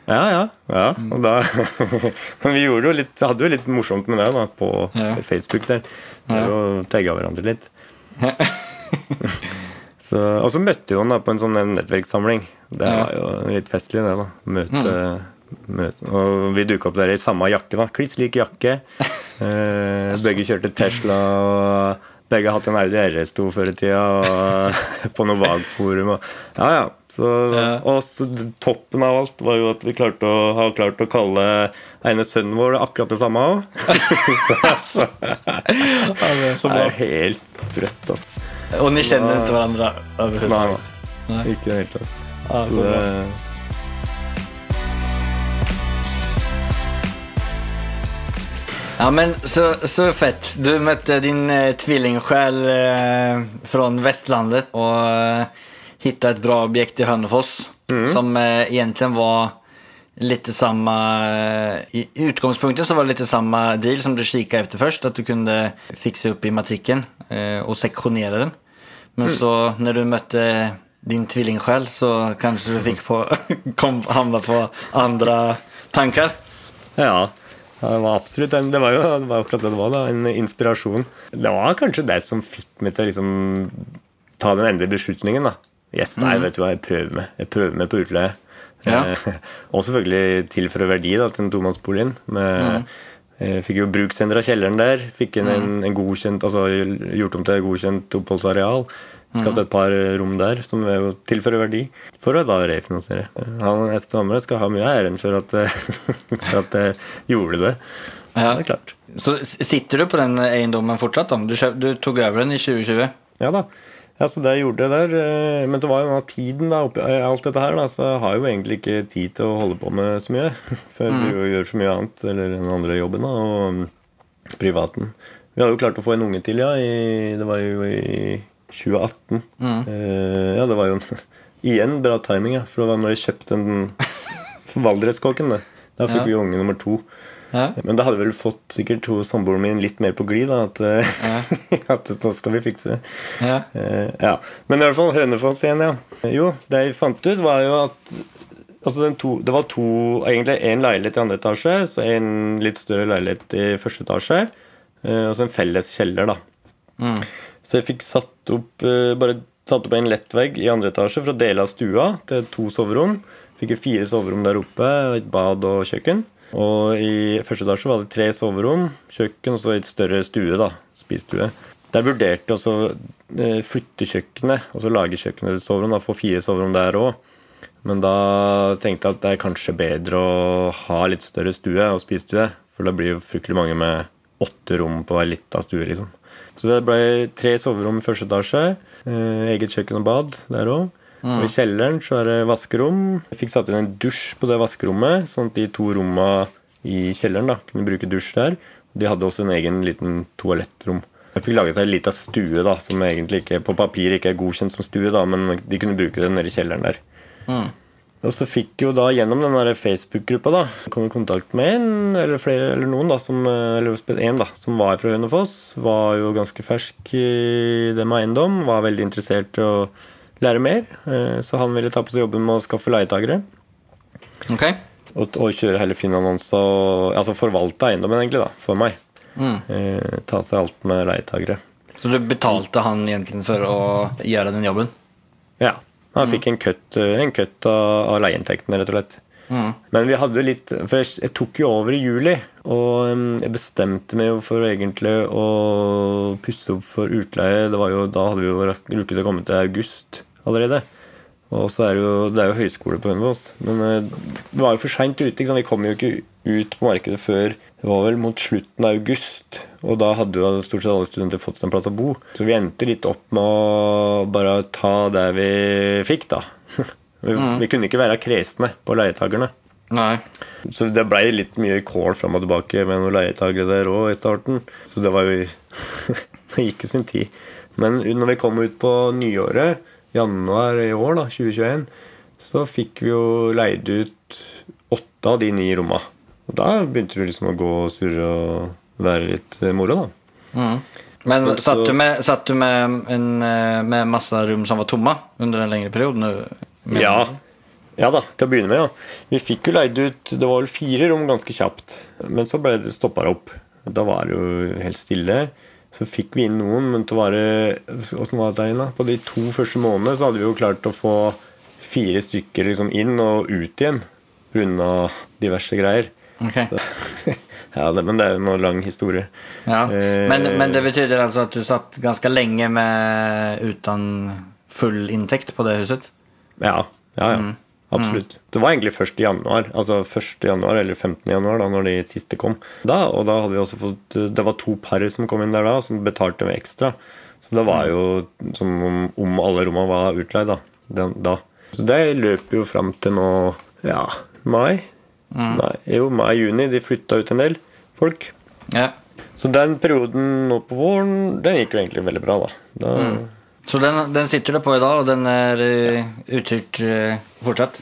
Ja, ja. ja. Da, men vi jo litt, hadde jo litt morsomt med det da, på Ja. Facebook. der Og tagga hverandre litt. Så, og så møtte vi henne på en sånn nettverkssamling. Det var jo litt festlig, det. da Møte, møte. Og vi dukka opp der i samme jakke. da Kliss lik jakke. Eh, begge kjørte Tesla. Og begge har hatt en Audi RS2 før i tida. Og på noe VAG-forum. Og, ja, ja. Så, Ja. Og så toppen av alt var jo at vi klarte å, har klart å kalle ene sønnen vår akkurat det samme òg. så, så, så det er helt sprøtt, altså. Og ni kjenner ikke hverandre? Nei, nei. nei. Ikke i det hele tatt. Ja, Så så bra. det, Ja men så, så fett. Du møtte din eh, tvillingsjel eh, från Vestlandet og eh, et ett bra objekt i Hörnefors. Som eh, egentlig var lite samma, eh, i utgangspunktet så var det lite samma deal som du kikket efter først. Att du kunne fikse opp i matriken eh, og seksjonere den. Men så når du møtte din tvillingsjel, så kanskje du fikk på, kom, havna på andre tanker. ja. Ja, Det var absolutt en, det var jo det var akkurat det det var, da, en inspirasjon. Det var kanskje det som fikk meg til å liksom ta den endelige beslutningen. da. Yes, nei, vet du hva, jeg prøver med Jeg prøver med på utleie. Ja. Eh, og selvfølgelig tilføre verdi da, til den tomannsboligen. Med, eh, Fikk jo bruksendra kjelleren der. Fikk en, en, en godkjent, altså gjort om til godkjent oppholdsareal. Skapt et par rom der som er tilfører verdi, for å da refinansiere. Han Espen Hamre skal ha mye av æren for at, eh, for at jeg gjorde det. Ja. Det er klart. Så sitter du på den eiendommen fortsatt? da? Du, du tok over den i 2020? Ja da. Ja, så det jeg gjorde der eh, Men det var jo av tiden da, oppi i alt dette her, da, så jeg har jo egentlig ikke tid til å holde på med så mye. For jeg driver og gjør så mye annet, eller den andre jobben, da, og mm, privaten. Vi hadde jo klart å få en unge til, ja. I, det var jo i 2018. Eh, ja, det var jo en, igjen bra timing, ja. For det var når jeg kjøpte den Valdreskåken. det. Da fikk Ja. vi unge nummer to. Ja. Men det hadde vel fått sikkert to samboeren min litt mer på glid. At, eh, at nå skal vi fikse. Ja. Eh, ja. Men i hvert fall Hønefoss igjen, ja. Jo, det jeg fant ut, var jo at altså den to, Det var to, egentlig én leilighet i andre etasje, så en litt større leilighet i første etasje. eh, og så en felles kjeller, da. Så jeg fikk satt opp eh, bare satt opp en lettvegg i andre etasje for å dele av stua til to soverom. Fikk jeg fire soverom der oppe, et bad og kjøkken. Og i første etasje var det tre soverom, kjøkken og så et større stue. da, spisestue. Der vurderte også eh, flytte kjøkkenet, altså lage kjøkkenet til soverom. da, Få fire soverom der òg. Men da tenkte jeg at det er kanskje bedre å ha litt større stue og spisestue. For da blir jo fryktelig mange med åtte rom på hver lita stue. liksom. Så det ble tre soverom i første etasje. Eh, eget kjøkken og bad der òg. Og i kjelleren så er det vaskerom. Jeg fikk satt inn en dusj på det vaskerommet, sånn at de to romma i kjelleren da, kunne bruke dusj der. De hadde også en egen liten toalettrom. Jeg fikk laget ei lita stue da, som egentlig ikke på papir ikke er godkjent som stue, da, men de kunne bruke den nede i kjelleren der. Og så fikk jo da gjennom den Facebook-gruppa da kom i kontakt med en eller flere eller noen da som, eh, eller en da, som var fra Hønefoss. Var jo ganske fersk i det med eiendom. Var veldig interessert i å lære mer. Eh, Så han ville ta på seg jobben med å skaffe leietagere. Ok. Og, og kjøre hele Finn-annonser og altså forvalte eiendommen egentlig da, for meg. Eh, ta seg alt med leietagere. Så du betalte han egentlig for å gjøre den jobben? Ja. Han fikk en kutt, en kutt av, av leieinntektene, rett og slett. Men vi hadde litt For jeg, jeg tok jo over i juli, og jeg bestemte meg jo for egentlig å pusse opp for utleie. Det var jo, da hadde vi jo rukket å komme til august allerede. Og så er det jo, det er jo høyskole på Hønefoss. Men eh, det var jo for seint ute. Liksom. Vi kom jo ikke ut på markedet før det var vel mot slutten av august. Og da hadde jo stort sett alle studenter fått seg en plass å bo. Så vi endte litt opp med å bare ta det vi fikk, da. Vi, vi kunne ikke være kresne på leietagerne. Nei. Så det blei litt mye kål fram og tilbake med noen leietakere der òg i starten. Så det var jo Det gikk jo sin tid. Men når vi kom ut på nyåret, januar i år, da, 2021, så fikk vi jo leid ut åtte av de ni romma. Og da begynte det liksom å gå og surre og være litt eh, moro, da. Men så- satt du, med, satt du med, en, eh, med masse rum som var tomme under en lengre periode? Ja. Ja da, til å begynne med, ja. Vi fikk jo leid ut Det var vel fire rom ganske kjapt. Men så ble det stoppa opp. Da var det jo helt stille. Så fikk vi inn noen, men til å være Åssen var det inne? På de to første månedene så hadde vi jo klart å få fire stykker liksom inn og ut igjen pga. diverse greier. Ok. Ja, det, Men det er jo noe lang historie. Ja. Eh, Men, men det betyr altså at du satt ganske lenge med uten full inntekt på det huset? Ja, ja, ja. Absolutt. Det var egentlig først i januar, altså 1. januar eller 15. januar, da når de siste kom. Da, og da hadde vi også fått Det var to par som kom inn der da, som betalte med ekstra. Så det var jo som om, om alle rommene var utleid da. Den, da. Så det løper jo fram til nå ja, mai. Nei, jo, mai-juni. De flytta ut en del folk. Ja. Så den perioden nå på våren, den gikk jo egentlig veldig bra, da. da Så den, den sitter du på i dag, og den er ja. uthyrt eh, fortsatt?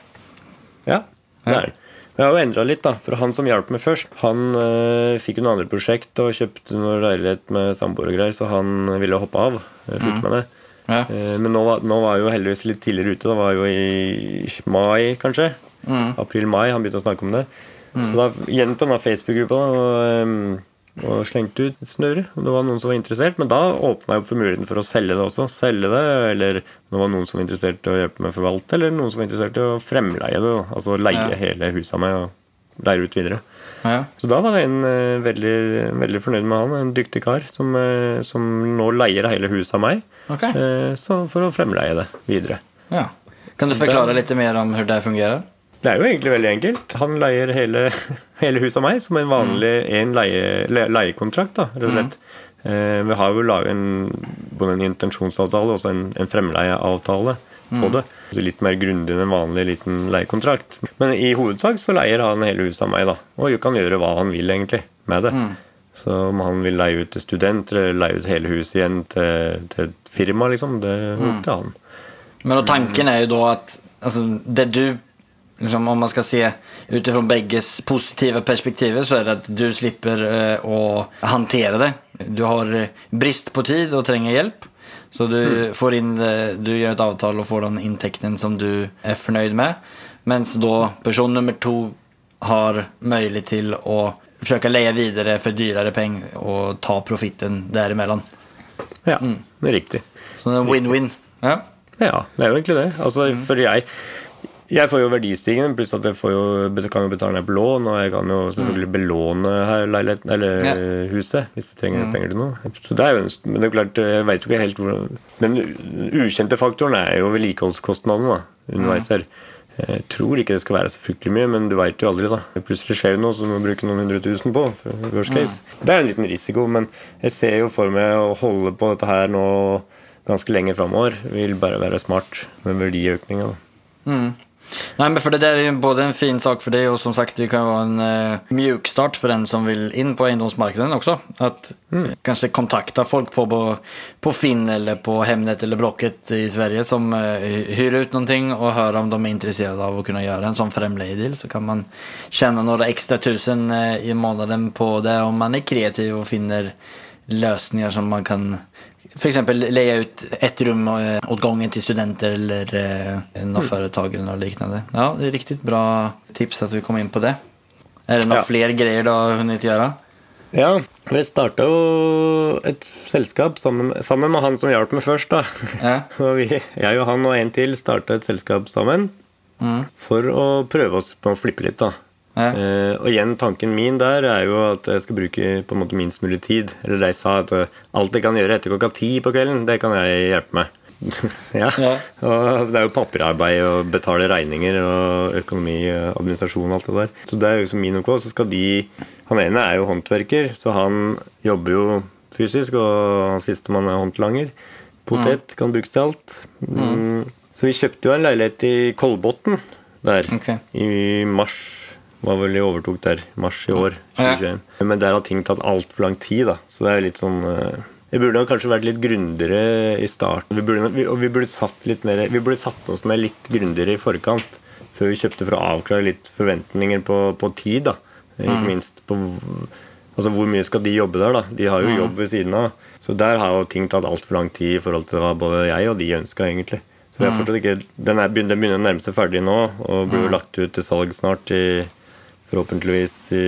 Ja, det er den. Jeg har jo endra litt, da. For han som hjalp meg først, han øh, fikk jo noen andre prosjekt og kjøpte noe leilighet med samboer og greier, så han ville hoppe av. Slutte med det. Ja. Uh, Men nå var, nå var jeg jo heldigvis litt tidligere ute. Det var jo i mai, kanskje. April-mai. Han begynte å snakke om det. Så da igjen på denne Facebook-gruppa og, ehm, og slengte ut snøre. Det var noen som var interessert, men da åpna jeg opp for muligheten for å selge det også. Selge det, Eller det var noen som var interessert i å hjelpe med å forvalte, eller noen som var interessert i å fremleie det. Altså leie Ja. hele huset av meg og leie ut videre. Ja. Så da var det en eh, veldig, veldig fornøyd med han, en dyktig kar, som, eh, som nå leier hele huset av meg. Ok. eh, Så for å fremleie det videre. Ja. Kan du forklare litt mer om hvordan det fungerer? Det er jo egentlig veldig enkelt. Han leier hele, hele huset av meg som en vanlig en leie, le, leiekontrakt. da, rett og slett. Eh, vi har jo laget en, både en intensjonsavtale og en, en fremleieavtale på det. Så litt mer grundig enn en vanlig liten leiekontrakt. Men i hovedsak så leier han hele huset av meg, da. Og kan gjøre hva han vil egentlig med det. Så om han vil leie ut til studenter eller leie ut hele huset igjen til, til et firma, liksom, det er opp til han. Men tanken er jo da at altså, det du, liksom, om man skal se utifrån begges positiva perspektiver så är det att du slipper eh, å hantera det. Du har eh, brist på tid og trenger hjelp. Så du får in, du gjør et avtal og får den inntekten som du er fornøyd med. Mens da person nummer to har möjlighet å forsøke å leie videre for dyrare peng og ta profitten derimellom. Ja, det er riktig. Så det win-win. Ja. Ja, det er jo egentlig det. Altså, For jeg jeg får jo verdistigende, pluss at jeg får jo, kan jo betale ned på lån, og jeg kan jo selvfølgelig belåne her leiligheten, eller Ja. huset hvis jeg trenger penger til noe. Så det er jo en, Men det er klart, jeg vet jo ikke helt hvor Den ukjente faktoren er jo vedlikeholdskostnadene da, underveis her. Jeg tror ikke det skal være så fryktelig mye, men du veit jo aldri. da Plutselig skjer det noe som du må bruke noen hundre tusen på. Worst case. Det er en liten risiko, men jeg ser jo for meg å holde på dette her nå ganske lenge framover. Vil bare være smart med verdiøkninga. Nej, men för det där är ju både en fin sak för dig och som sagt det kan vara en eh, mjukstart för den som vill in på eiendomsmarkedet också. Att mm. kanske kontakta folk på, på, Finn eller på Hemnet eller Blocket i Sverige som eh, hyr ut någonting och höra om de är intresserade av att kunna göra en sån fremleiedeal så kan man tjäna några extra tusen eh, i månaden på det om man är kreativ och finner lösningar som man kan för leie ut ett rom eh, åt gangen til studenter eller en något företag eller noe liknande. Ja, det er riktig bra tips at vi kom inn på det. Er det noen Ja. flere greier du har hunnit gjøre? Ja, vi starta jo et selskap sammen, sammen med han som hjalp meg først. da Ja. Vi, Jeg og han og en til starta et selskap sammen for å prøve oss på å flippe litt. da Ja. Eh, og igjen, tanken min der er jo at jeg skal bruke på en måte minst mulig tid. Eller de sa at eh, alt jeg kan gjøre etter klokka ti på kvelden, det kan jeg hjelpe med. ja. Ja. Og det er jo papirarbeid og betale regninger og økonomi og administrasjon og alt det der. Så det er jo som min OK. Så skal de Han ene er jo håndverker, så han jobber jo fysisk, og han sistemann er håndlanger. Potet kan brukes til alt. Mm. Så vi kjøpte jo en leilighet i Kolbotn der okay. i mars. Var vel i overtok der mars i år. Ja. 2021. Men der har ting tatt altfor lang tid, da. Så det er litt sånn eh, Vi burde kanskje vært litt grundigere i starten. Vi burde, vi, og vi burde satt litt mer Vi burde satt oss ned litt grundigere i forkant før vi kjøpte, for å avklare litt forventninger på, på tid. da Ikke minst på Altså Hvor mye skal de jobbe der? da De har jo jobb ved siden av. Så der har jo ting tatt altfor lang tid i forhold til hva både jeg og de ønska, egentlig. Så jeg er fortsatt ikke, den, er, den begynner å nærme seg ferdig nå, og blir jo lagt ut til salg snart. i Forhåpentligvis i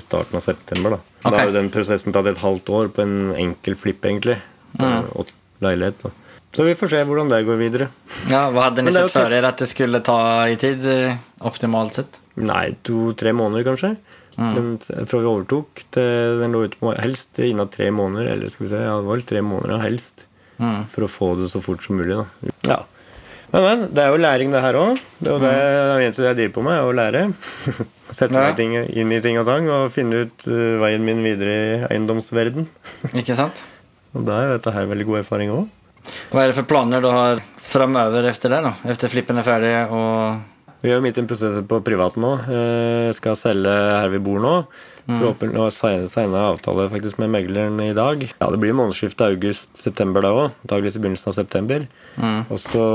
starten av september. Da Da har jo den prosessen tatt et halvt år på en enkel flipp, egentlig. Og leilighet. Da. Så vi får se hvordan det går videre. Ja, Hva hadde är sett før dere at det skulle ta i tid eh, optimalt sett? Nei, to-tre måneder, kanskje. Den, fra vi overtok til den lå ute på helst innen tre måneder. Eller skal vi se, ja, det var vel tre måneder, helst. helst. For å få det så fort som mulig. Da. Ja. Men, men, det er jo læring, det her òg. Det er jo det det eneste jeg driver på med, er å lære. Sette Ja. meg ting, inn i ting og tang og finne ut uh, veien min videre i eiendomsverden. Ikke sant? Og da er jo dette her veldig god erfaring òg. Hva er det for planer du har framover efter det da? Efter flippen er ferdig og Vi er jo midt i en prosess på privat nå. Jeg skal selge her vi bor nå. Forhåpentlig å signa avtale faktisk med megleren i dag. Ja, Det blir månedsskiftet august-september da òg. Antakeligvis i begynnelsen av september. Og så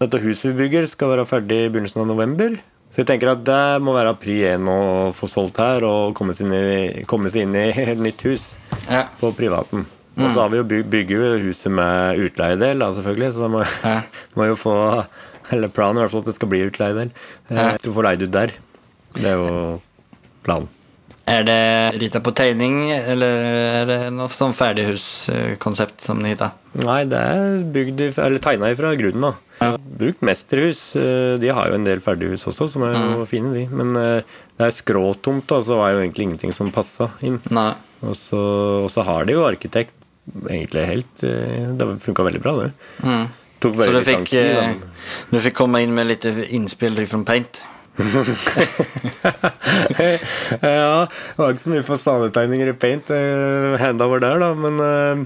Dette huset vi bygger, skal være ferdig i begynnelsen av november. Så jeg tenker at det må være pri én å få solgt her og komme seg inn i, komme seg inn i et nytt hus Ja. på privaten. Og så har vi jo byg, bygger huset med utleiedel, da, selvfølgelig. Så da må, Ja. må jo få Eller planen er i hvert fall at det skal bli utleiedel. Ja. Du får leid ut der. Det er jo planen. Är det rita på tegning eller er det noe sånn ferdighuskonsept som ni heter? Nei, det er bygd eller tegna ifra grunnen, da. Ja. Brukt mesterhus. eh, De har jo en del ferdighus også, som er jo fine, de. Men eh, det er skråtomt, da, så var jo egentlig ingenting som passa inn. Og så, og så har de jo arkitekt egentlig helt eh, Det funka veldig bra, det. Tok Så du fikk, eh, du fikk komme inn med litt innspill fra Paint? Ja, det var ikke så mye fasadetegninger i paint. Handa Henda var der, da. Men, eh,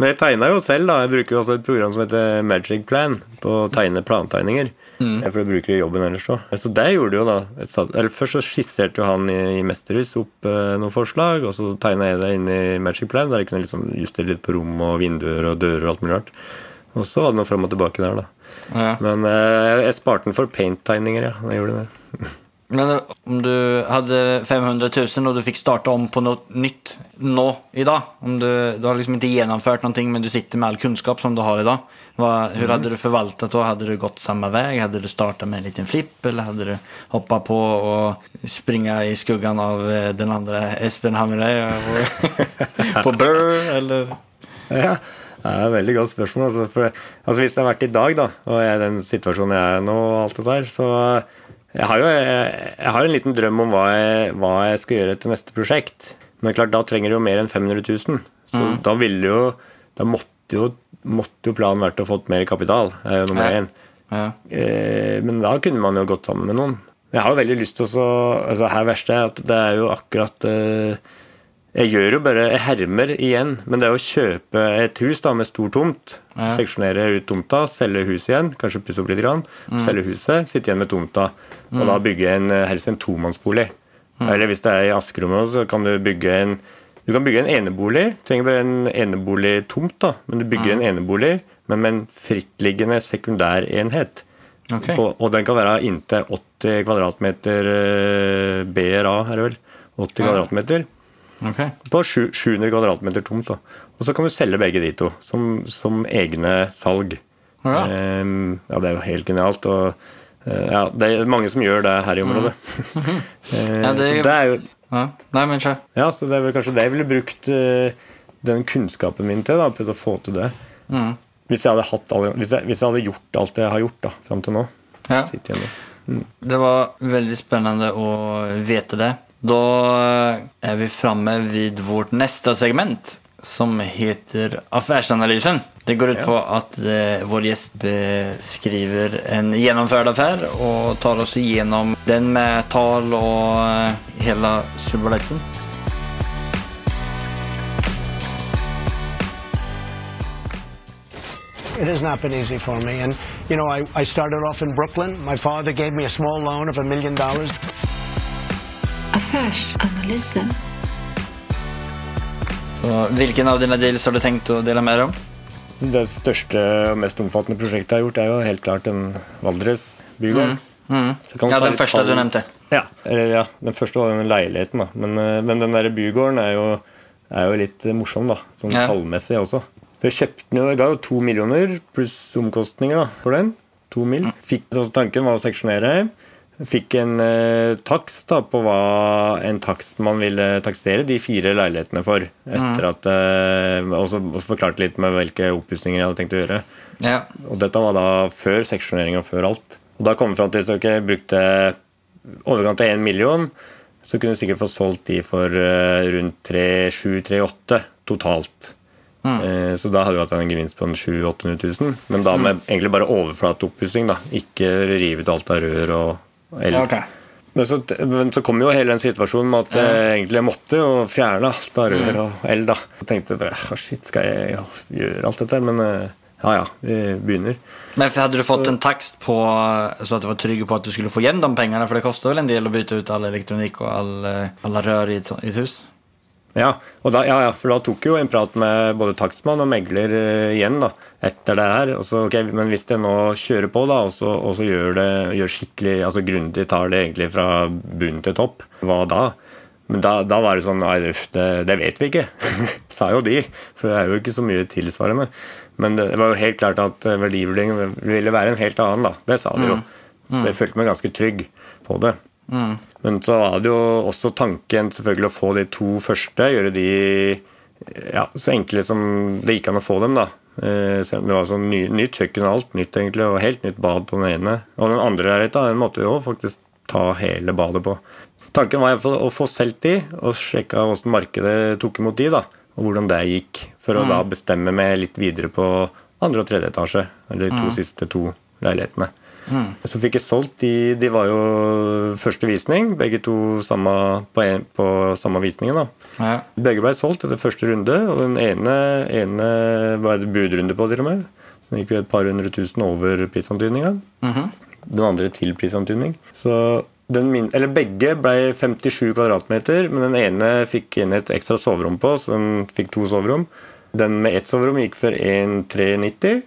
men jeg tegna jo selv, da. Jeg bruker jo også et program som heter Magic Plan på å tegne plantegninger. Mm. For jeg bruker det i jobben ellers òg. Så det gjorde jo da eller Først så skisserte jo han i, i Mesterhus opp eh, noen forslag, og så tegna jeg det inn i Magic Plan, der jeg kunne liksom justere litt på rom og vinduer og dører og alt mulig rart. Og så var det noe fram og tilbake der, da. Ja. Men eh, jeg sparte den for paint-tegninger, ja. Jeg gjorde det. Men om du hadde 500 000 og du fikk starte om på noe nytt nå idag. Om du, du har liksom ikke gjennomført noe, men du sitter med all kunnskap som du har idag. Vad, hur hadde du forvaltet det? Hadde du gått samme vei? Hadde du starta med en liten flipp? Eller hadde du hoppa på og springa i skuggan av eh, den andre Espen Hamre på Burr? Eller? Ja, det er et veldig godt spørsmål. Altså, for, altså Hvis det har vært i dag, da, og jeg er i den situasjonen jeg er nå, og alt det der, så jeg har jo jeg, har en liten drøm om hva jeg, hva jeg skal gjøre til neste prosjekt. Men klart, da trenger du jo mer enn 500 000. Så da ville jo Da måtte jo, måtte jo planen vært å få mer kapital. Er jo nummer én. Ja. Eh, men da kunne man jo gått sammen med noen. Jeg har jo veldig lyst til å så altså Her verste er at det er jo akkurat eh, Jeg gjør jo bare Jeg hermer igjen, men det er å kjøpe et hus da med stor tomt, seksjonere ut tomta, selge huset igjen, kanskje pusse opp litt, grann, selge huset, sitte igjen med tomta, og da bygge en, eh, helst en tomannsbolig. Eller hvis det er i Askerommet, så kan du bygge en du kan bygge en enebolig. Du trenger bare en eneboligtomt, da, men du bygger en enebolig, men med en frittliggende sekundærenhet. Okay. På, og den kan være inntil 80 kvadratmeter eh, BRA, er det vel. 80 kvadratmeter. Okej. På 700 kvadratmeter tomt. da. Og så kan du selge begge de to som, som egne salg. Ja. Um, ja, det er jo helt genialt. Og uh, ja, det er mange som gjør det her i området. Eh, Ja, det Så det er jo Ja. Nei, men ja, så det er vel kanskje det jeg ville brukt uh, den kunnskapen min til. da, Prøvd å få til det. Hvis, jeg alle, hvis, jeg, hvis jeg hadde gjort alt jeg har gjort da, fram til nå. Ja. Mm. Det var veldig spennende å vite det. Då er vi framme vid vårt neste segment som heter Affærsanalysen. Det går ut på at eh, vår gjest beskriver en gjennomført affære og tar oss igjennom den med tal og eh, hela subaletten. It has not been easy for me. And, you know, I, I started off in Brooklyn. My father gave me a small loan of a million dollars. Affärsanalysen. Så Hvilken av dine deals har du tenkt å dele mer om? Det største og mest omfattende prosjektet jeg har gjort, er jo helt klart den Valdres bygård. Mm. Mm. Ja, den første tall- du nevnte. Ja, eller, ja, den første var den leiligheten, da. Men, eh, men den der bygården er jo, er jo litt morsom, da. Sånn Ja. tallmessig også. For jeg kjøpte den jo, jeg ga jo to millioner pluss omkostninger da, for den. To mil. Fikk, så tanken var å seksjonere. Fikk en eh, takst da, på hva en takst man ville taksere de fire leilighetene for. Etter at eh, også, også forklarte litt med hvilke oppussinger jeg hadde tenkt å gjøre. Ja. Og dette var da før seksjonering og før alt. Og da kom vi fram til at jeg brukte overkant av 1 million, så kunne du sikkert få solgt de for eh, rundt 3-7-3-8 totalt. Mm. Så da hadde vi hatt en gevinst på en 700 000-800 000. Men da med egentlig bare overflateoppussing. Ikke rive ut alt av rør og Men så, men så kom jo hele den situasjonen med at jeg egentlig måtte jo fjerne alt av rør og el. da. Jeg tenkte bare oh, shit, skal jeg ja, gjøre alt dette? Men eh, ja ja, vi begynner. Men Hadde du fått en takst på så at du var trygg på at du skulle få igjen de pengene? For det koster vel en del å bytte ut all elektronikk Og alle rør alla rör i et, i et hus? Ja, og da, ja, ja, for da tok jo en prat med både takstmann og megler eh, igjen da, etter det her. Og så, okay, men hvis det nå kjører på da, og så, og så gjør det gjør skikkelig, altså grundig tar det egentlig fra bunn til topp, hva da? Men da, da var det sånn Nei, det, det vet vi ikke. Sa jo de. For det er jo ikke så mye tilsvarende. Men det var jo helt klart at eh, verdivurderingen ville være en helt annen, da. Det sa de jo. Så jeg følte meg ganske trygg på det. Men så var det jo også tanken selvfølgelig å få de to første, gjøre de ja, så enkle som det gikk an å få dem. da. Eh, Det var sånn ny, nytt kjøkken og alt nytt, egentlig, og helt nytt bad på den ene. Og den andre leiligheta måtte vi jo faktisk ta hele badet på. Tanken var å få solgt de, og sjekka hvordan markedet tok imot de, da, og hvordan det gikk. For å da bestemme meg litt videre på andre og tredje etasje, eller de to siste to leilighetene. Så fikk jeg solgt de De var jo første visning, begge to samme, på, en, på samme visningen. da. Ja. Begge ble solgt etter første runde, og den ene, ene var det budrunde på, til og med. Så den gikk jo et par hundre tusen over prisantydninga. Den andre til prisantydning. Så den min, eller begge ble 57 kvadratmeter, men den ene fikk inn et ekstra soverom på, så den fikk to soverom. Den med ett soverom gikk for 1,390,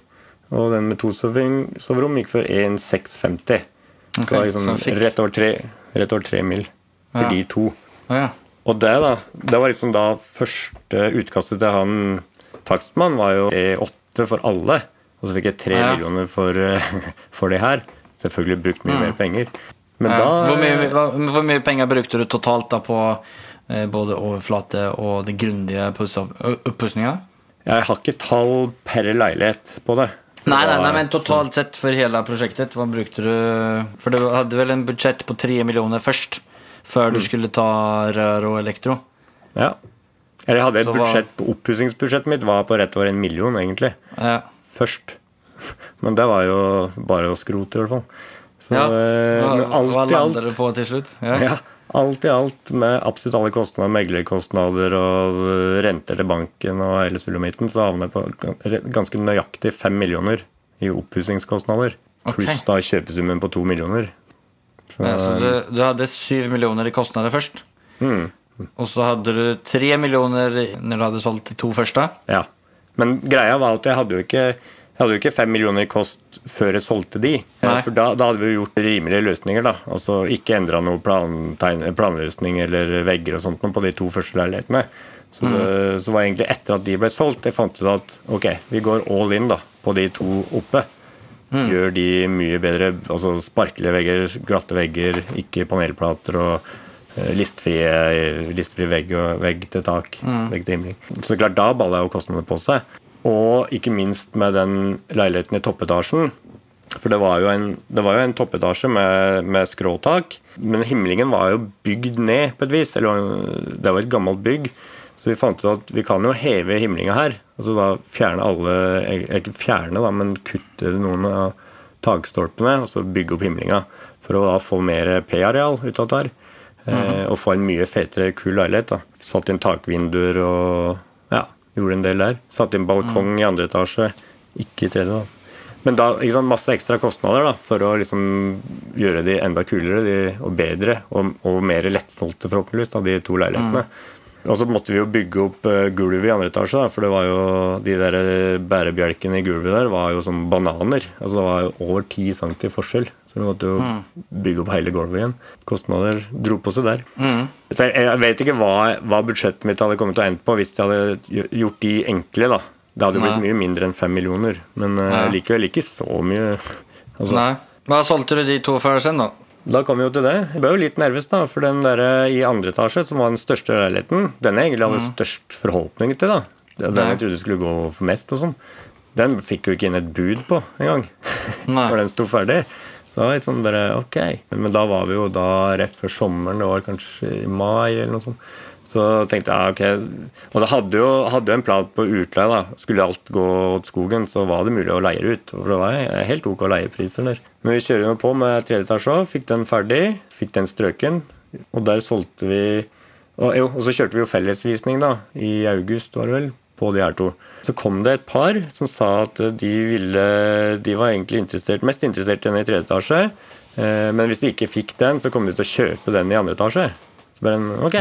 og den med to soverom, gikk for 1,650. Så det var liksom så fikk- rett over tre, rett over tre mil for Ja. de to. Ja, ja. Og det da, det var liksom da første utkastet til han takstmann var jo E8 for alle. Og så fikk jeg tre Ja. millioner for, eh, for det her. Selvfølgelig brukt mye mer penger. Men da Hvor, mye, hvor mye penger brukte du totalt da på eh, både overflate og det grundige oppussingene? Jeg har ikke tall per leilighet på det. Nei, nei, nei, men totalt sett for hele prosjektet, hva brukte du? For du hadde vel en budsjett på tre millioner først, før Mm. du skulle ta rør og elektro? Ja. Eller jeg hadde et Så budsjett på Oppussingsbudsjettet mitt var på rett over en million, egentlig. Ja. Først. Men det var jo bare å skrote, i hvert fall. Så ja. eh, Hva, alt i alt lander du på til slutt? Ja. Ja, alt i alt med absolutt alle kostnader, meglerkostnader og renter til banken og hele sulamitten, så havner jeg på ganske nøyaktig fem millioner i oppussingskostnader. Ok. Pluss da kjøpesummen på to millioner. Så, Ja, så du, du hadde syv millioner i kostnader først? Mm. Og så hadde du tre millioner når du hadde solgt de to første? ja. Men greia var at jeg hadde jo ikke jeg hadde jo ikke fem millioner i kost før jeg solgte de. Nei. For da, da hadde vi jo gjort rimelige løsninger. da Altså Ikke endra noe plan, planløsning eller vegger og sånt på de to første leilighetene. Så, så, så var egentlig etter at de ble solgt, jeg fant ut at ok, vi går all in da på de to oppe. Gjør de mye bedre. altså Sparkelige vegger, glatte vegger, ikke panelplater og eh, listfrie, listfri vegg, og, vegg til tak. Vegg til himling. Så klart, da balla jo kostnadene på seg. Og ikke minst med den leiligheten i toppetasjen. For det var jo en, det var jo en toppetasje med, med skråtak, men himlingen var jo bygd ned på et vis. Eller det var et gammelt bygg. Så vi fant ut at vi kan jo heve himlinga her. Altså da fjerne alle Ikke fjerne, da, men kutte noen av takstolpene og så bygge opp himlinga. For å da få mer P-areal ut av dette. her. -hmm. og få en mye fetere, kul leilighet. da. Satt inn takvinduer og gjorde en del der. Satt inn balkong i andre etasje, ikke i tredje. da. Men da ikke sant, masse ekstra kostnader da, for å liksom gjøre de enda kulere de, og bedre og, og mer lettsolgte, forhåpentligvis, da, de to leilighetene. Og så måtte vi jo bygge opp uh, gulvet i andre etasje, da, for det var jo de der eh, bærebjelkene i gulvet der var jo som bananer. Altså Det var jo over 10 cm forskjell, så vi måtte jo bygge opp hele gulvet igjen. Kostnader dro på seg der. Så jeg, jeg vet ikke hva, hva budsjettet mitt hadde kommet til å ende på hvis jeg hadde gjort de enkle. da. Det hadde jo blitt mye mindre enn fem millioner, men eh, Ja. likevel ikke så mye Altså, Nei. Hva solgte du de to før sen da? Da kom vi jo til det. Jeg ble jo litt nervøs, da, for den der i andre etasje, som var den største leiligheten, den jeg egentlig hadde størst forhåpninger til, da. Den jeg trodde skulle gå for mest og sånn. Den fikk jo ikke inn et bud på engang. Nei. Når den sto ferdig. Så det var litt sånn bare ok. Men da var vi jo da rett før sommeren, det var kanskje i mai eller noe sånt. Så tenkte jeg ok. Og da hadde jo, hadde en plan på utleie. da. Skulle alt gå åt skogen, så var det mulig å leie ut. For det var helt ok leiepriser der. Men vi kjører jo på med tredje etasje òg. Fikk den ferdig. Fikk den strøken. Og der solgte vi og, jo, og så kjørte vi jo fellesvisning da, i august, var det vel, på de her to. Så kom det et par som sa at de ville De var egentlig interessert, mest interessert i den i tredje etasje. Eh, men hvis de ikke fikk den, så kom de til å kjøpe den i andre etasje. Så bare en, ok.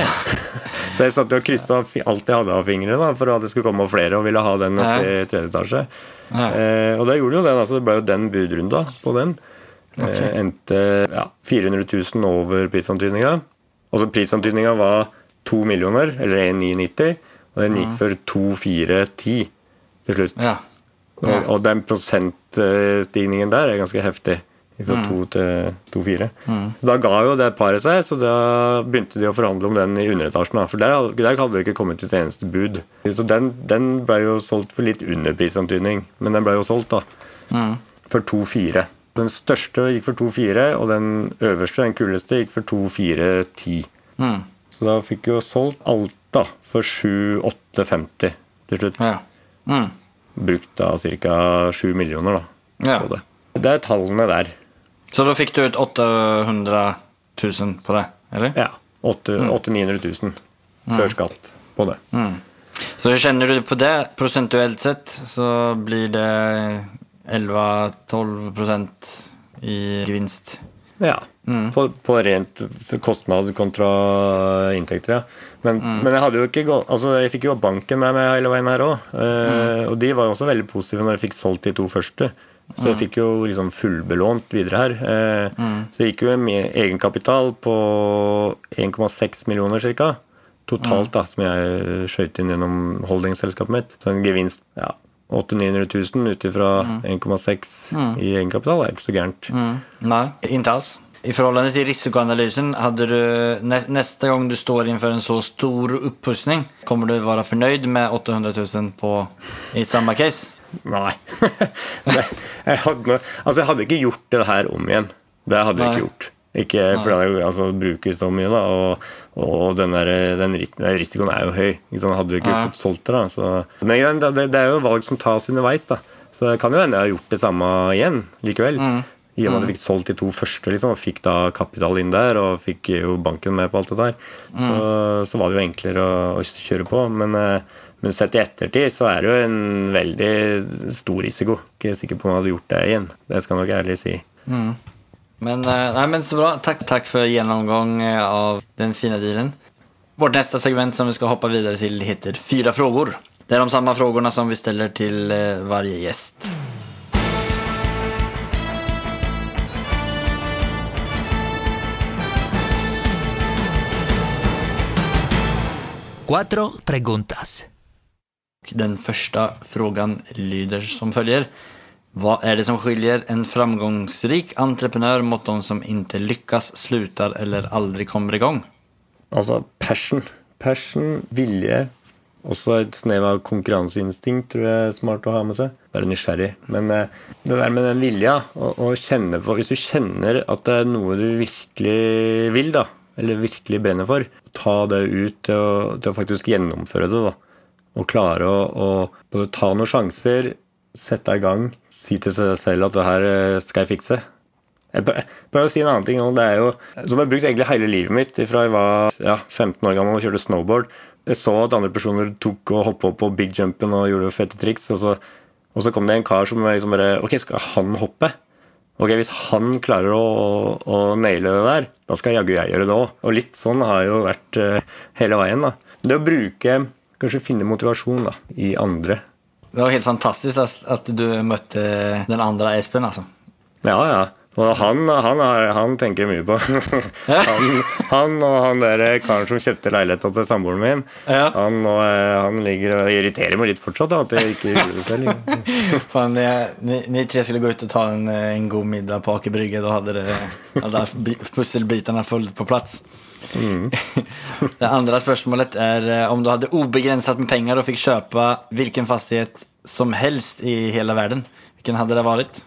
Så jeg satt og kryssa alt jeg hadde av fingre da, for at det skulle komme flere og ville ha den i tredje etasje. Eh, og da gjorde jo den. altså Det ble jo den budrunda på den. Eh, endte ja, 400 000 over prisantydninga. Altså prisantydninga var 2 millioner, eller 1,990, og den gikk for 2-4-10 til slutt. Ja. Og, og den prosentstigningen der er ganske heftig. Fra Mm. 2 til 2,4. Da ga jo det paret seg, så da begynte de å forhandle om den i underetasjen. For der, der hadde det ikke kommet et eneste bud. Så den, den ble jo solgt for litt under prisantydning, men den ble jo solgt, da. Mm. For 2,4. Den største gikk for 2-4, og den øverste, den kuleste, gikk for 2-4-10. Mm. Så da fikk jo solgt alt da for 7,850 til slutt. Ja. Mm. Brukt da ca. 7 millioner da, Ja. på det. Det er tallene der. Så da fikk du ut 800 000 på det, eller? Ja. 800 000-900 000 før skatt på det. Så kjenner du på det prosentuelt sett så blir det 11-12 procent i gevinst. Ja. På, på rent kostnad kontra inntekter, ja. Men, men jeg hadde jo ikke gått Altså, jeg fikk jo banken med meg hele veien her òg. Og de var også veldig positive når jeg fikk solgt de to første. Så jeg fikk jo liksom fullbelånt videre her. Eh, Så det gikk jo med egenkapital på 1,6 millioner ca. Totalt, da, som jeg skjøt inn gjennom holdingselskapet mitt. Så en gevinst ja, 800 000-900 000 ut ifra 1,6 i egenkapital er ikke så gærent. Nei, inntas. I forholdene til risikoanalysen, hadde du, neste gang du står innenfor en så stor oppussing, kommer du være fornøyd med 800 000 på, i samme case? Nei. Nei, jeg, hadde, altså, jeg hadde ikke gjort det her om igjen. Det hadde jeg ikke gjort. Ikke fordi det altså, brukes så mye, da. Og, og den, der, den ris- den risikoen er jo høy. Sant? Hadde du ikke Nei. fått solgt det. da så. Men det, det- er jo valg som tas underveis. da Så det kan jo hende jeg har gjort det samme igjen likevel. I og med at jeg fikk solgt de to første liksom, og fikk da kapital inn der, og fikk jo banken med på alt det der, så, så var det jo enklere å, å kjøre på. Men, eh, men sett i ettertid så er det jo en veldig stor risiko. Ikke sikker på om jeg hadde gjort det igjen. Det skal jeg nok ærlig si. Men, nei, men så bra. Takk, takk for genomgång eh, av den fine dealen. Vårt neste segment som vi skal hoppe videre til, heter Fyra frågor. Det er de samme spørsmålene som vi ställer til eh, varje Cuatro preguntas. Den første frågan lyder som følger. Hva er det som skiljer en framgångsrik entreprenør mot de som ikke lykkes, slutter eller aldri kommer i gang? Altså passion. Passion, vilje. Også et snev av konkurranseinstinkt tror jeg er smart å ha med seg. Være nysgjerrig. Men eh, det der med den vilja, å, å kjenne på Hvis du kjenner at det er noe du virkelig vil, da, eller virkelig brenner for, ta det ut til å, til å faktisk gjennomføre det. da. Og klare å, å både ta noen sjanser, sette i gang, si til seg selv at det her eh, skal jeg fikse. Jeg prøver å si en annen ting. nå. det er jo, Som jeg har brukt egentlig hele livet mitt fra jeg var ja, 15 år gammel og kjørte snowboard. Jeg så at andre personer tok og hoppa opp på big jumpen og gjorde fette triks. Og så, og så kom det en kar som liksom bare Ok, skal han hoppe? Ok, Hvis han klarer å, å naile det der, da skal jaggu jeg gjøre det òg. Og litt sånn har jo vært eh, hele veien. da. Det å bruke Kanskje finne motivasjon da, i andre. Det var helt fantastisk att du møtte den andre Espen altså. Ja, ja. Og han, han, han tenker mye på. han, han og han der karen som kjøpte leiligheta til samboeren min, Ja. han, og, eh, han ligger og irriterer meg litt fortsatt da, at jeg ikke gjorde det selv. Fan, ni, ni, ni tre skulle gå ut og ta en, eh, en god middag på Aker Brygge. Da hadde det, alla bi- pusselbitarna fullt på plats. det andre spørsmålet er eh, om du hadde ubegrenset med penger og fikk kjøpe hvilken fastighet som helst i hele verden. Hvilken hadde det vært?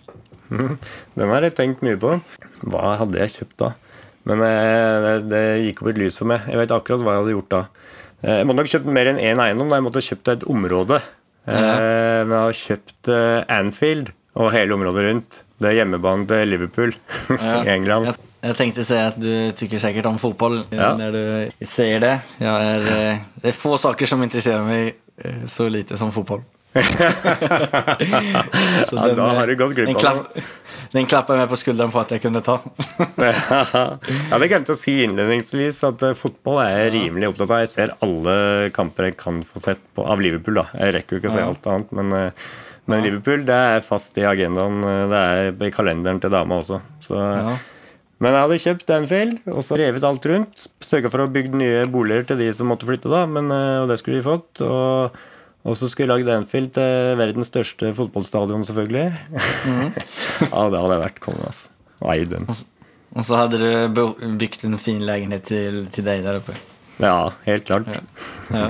Den har jeg tenkt mye på. Hva hadde jeg kjøpt da? Men eh, det, det gikk opp et lys for meg. Jeg vet akkurat hva jeg hadde gjort da. Eh, Jeg måtte nok kjøpt mer enn én eiendom. da. Jeg måtte ha kjøpt et område. Ja. Men jeg har kjøpt eh, Anfield og hele området rundt. Det er hjemmebanen til Liverpool i England. Jeg, jeg tenkte si at du tykker sikkert om fotball Ja. når du sier det. Er, eh, det er få saker som interesserer meg eh, så lite som fotball. Så Ja, da har du gått glipp av klapp, den klapper meg på skulderen på at jeg kunne ta. ja, Vi glemte å si innledningsvis at eh, fotball er jeg rimelig opptatt av. Jeg ser alle kamper jeg kan få sett på av Liverpool. da. Jeg rekker jo ikke å se Ja. alt annet, men, eh, men Liverpool det er fast i agendaen. Det er i kalenderen til dama også. Så, Ja. Men jeg hadde kjøpt Anfield og så revet alt rundt. Sørga for å bygge nye boliger til de som måtte flytte, da, men, eh, og det skulle de fått. Og, og så skulle vi lagd Anfield til verdens største fotballstadion, selvfølgelig. ja, det hadde vært konge, altså. Og eid den. Og så hadde du bygd en fin leilighet til, til deg der oppe. Ja, helt klart. Ja. Ja,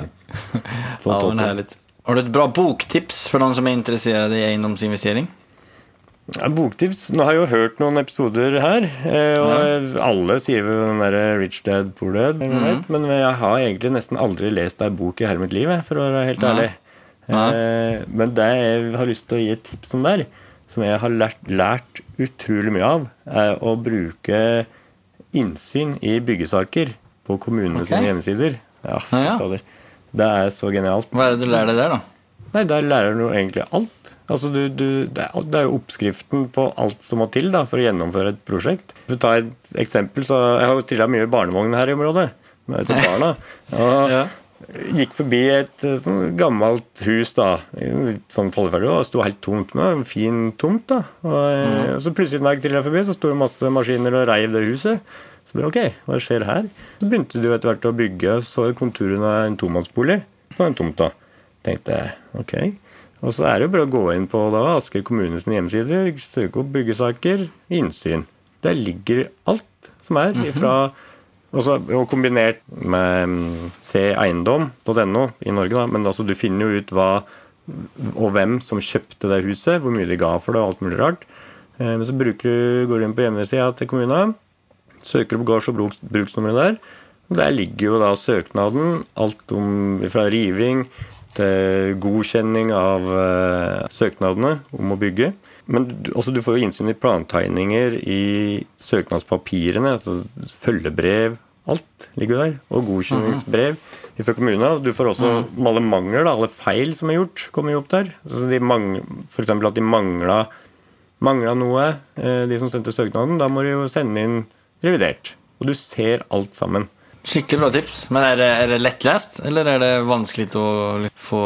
toppen. men. Har du et bra boktips for noen som er interessert i eiendomsinvestering? Ja, boktips. Nå har jeg jo hørt noen episoder her, og og alle sier jo den derre Rich Dad, Poor Dad, mm -hmm. men jeg har egentlig nesten aldri lest ei bok i hele mitt liv, for å være helt ærlig. Nei. Eh, Men det jeg har lyst til å gi et tips om der, som jeg har lært, lært utrolig mye av, er å bruke innsyn i byggesaker på kommunene okay. sine hjemmesider. Ja, Ja, ja. Det er så genialt. Hva er det du lærer deg der, da? Nei, der lærer du egentlig alt. Altså, du, du, det, er, det er jo oppskriften på alt som må til da, for å gjennomføre et prosjekt. For å ta et eksempel, så Jeg har jo trilla mye barnevogn her i området. Med disse barna. Og Ja. Gikk forbi et eh, sånn gammelt hus, da. Litt sånn falleferdig, og det sto helt tomt. med En fin tomt, da. Og eh, så plutselig når jeg trilla forbi, så sto det masse maskiner og reiv det huset. Så bare, ok, hva skjer her? Så begynte du etter hvert å bygge, så konturene av en tomannsbolig på den tomta. Tenkte jeg, ok. Og så er det jo bare å gå inn på da, Asker kommunes hjemmesider, søke opp byggesaker, innsyn. Der ligger alt som er ifra også, og kombinert med mm, seeiendom.no i Norge, da. Men altså, du finner jo ut hva og hvem som kjøpte det huset, hvor mye de ga for det, og alt mulig rart. Eh, Men så du, går du inn på hjemmesida til kommunen, søker opp gårds- og bruks, bruksnummeret der. Og der ligger jo da søknaden, alt om fra riving til godkjenning av eh, søknadene om å bygge. Men du, også du får jo innsyn i plantegninger, i søknadspapirene, altså følgebrev. Alt ligger der. Og godkjenningsbrev fra kommunen. Du får også alle mangler, alle feil som er gjort, kommer jo opp der. Altså de F.eks. at de mangla, mangla noe, eh, de som sendte søknaden. Da må du jo sende inn revidert. Og du ser alt sammen. Skikkelig bra tips. Men er det, er det lettlest, eller er det vanskelig å få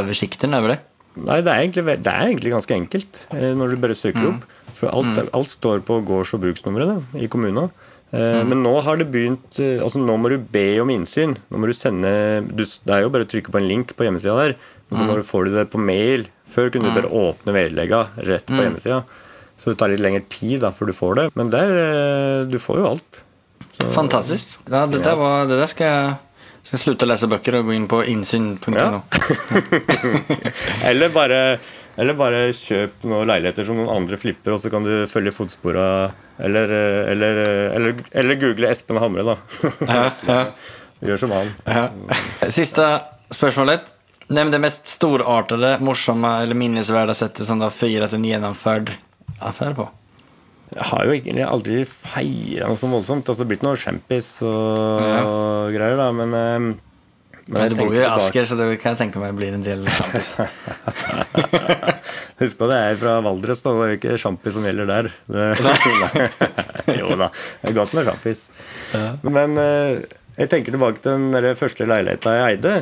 oversikten over det? Nei, det er egentlig, det er egentlig ganske enkelt eh, når du bare søker opp. For alt, alt står på gårds- og bruksnummeret i kommunen. Eh, Men nå har det begynt eh, Altså nå må du be om innsyn. Nå må du sende du, Det er jo bare å trykke på en link på hjemmesida der. Og så får du det på mail. Før kunne du bare åpne vedlegga rett på hjemmesida. Så det tar litt lengre tid da før du får det. Men der eh, Du får jo alt. Så, Fantastisk. Ja, var, det der skal jeg, skal slutte å lese bøker og gå inn på innsyn.no. Eller bare, eller bare kjøp noen leiligheter som noen andre flipper, og så kan du følge fotspora. Eller, eller, eller, eller google Espen Hamre, da. Ja, ja. Gjør som han. Ja. Siste spørsmålet. Nevn det mest storartede, morsomme eller minnesverdige settet som du har feiret en gjennomført affære på. Jeg har jo egentlig aldri feira noe så voldsomt. Altså, det har blitt noe champis og, Ja. og greier, da, men, eh, men du bor jo i Asker, så det kan jeg tenke meg blir en del sjampis. Husk på det er fra Valdres, da. Det er jo ikke sjampis som gjelder der. Det, jo da, det er godt med sjampis. Men eh, jeg tenker tilbake til den første leiligheta jeg eide,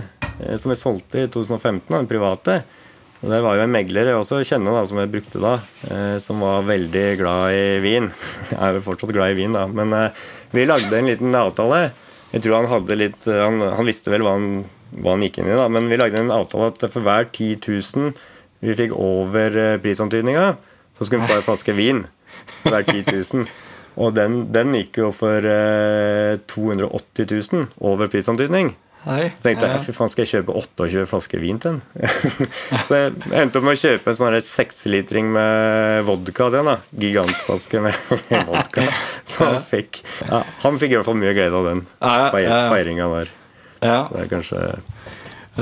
eh, som jeg solgte i 2015, den private. Og Det var jo en megler jeg også kjenner da, som jeg brukte da, eh, som var veldig glad i vin. Jeg er jo fortsatt glad i vin, da, men eh, vi lagde en liten avtale. Jeg tror han hadde litt eh, Han, han visste vel hva han, hva han gikk inn i, da, men vi lagde en avtale at for hver 10 000 vi fikk over eh, prisantydninga, så skulle vi få en flaske vin. Hver 10 000. Og den, den gikk jo for eh, 280 000 over prisantydning. Hei. Så tenkte jeg fy faen, skal jeg kjøpe 28 flasker vin til den? så jeg endte opp med å kjøpe en sånn sekslitring med vodka til den. da Gigantflaske med vodka. Så han fikk ja, Han fikk i hvert fall mye glede av den feiringa der. Ja. Det er kanskje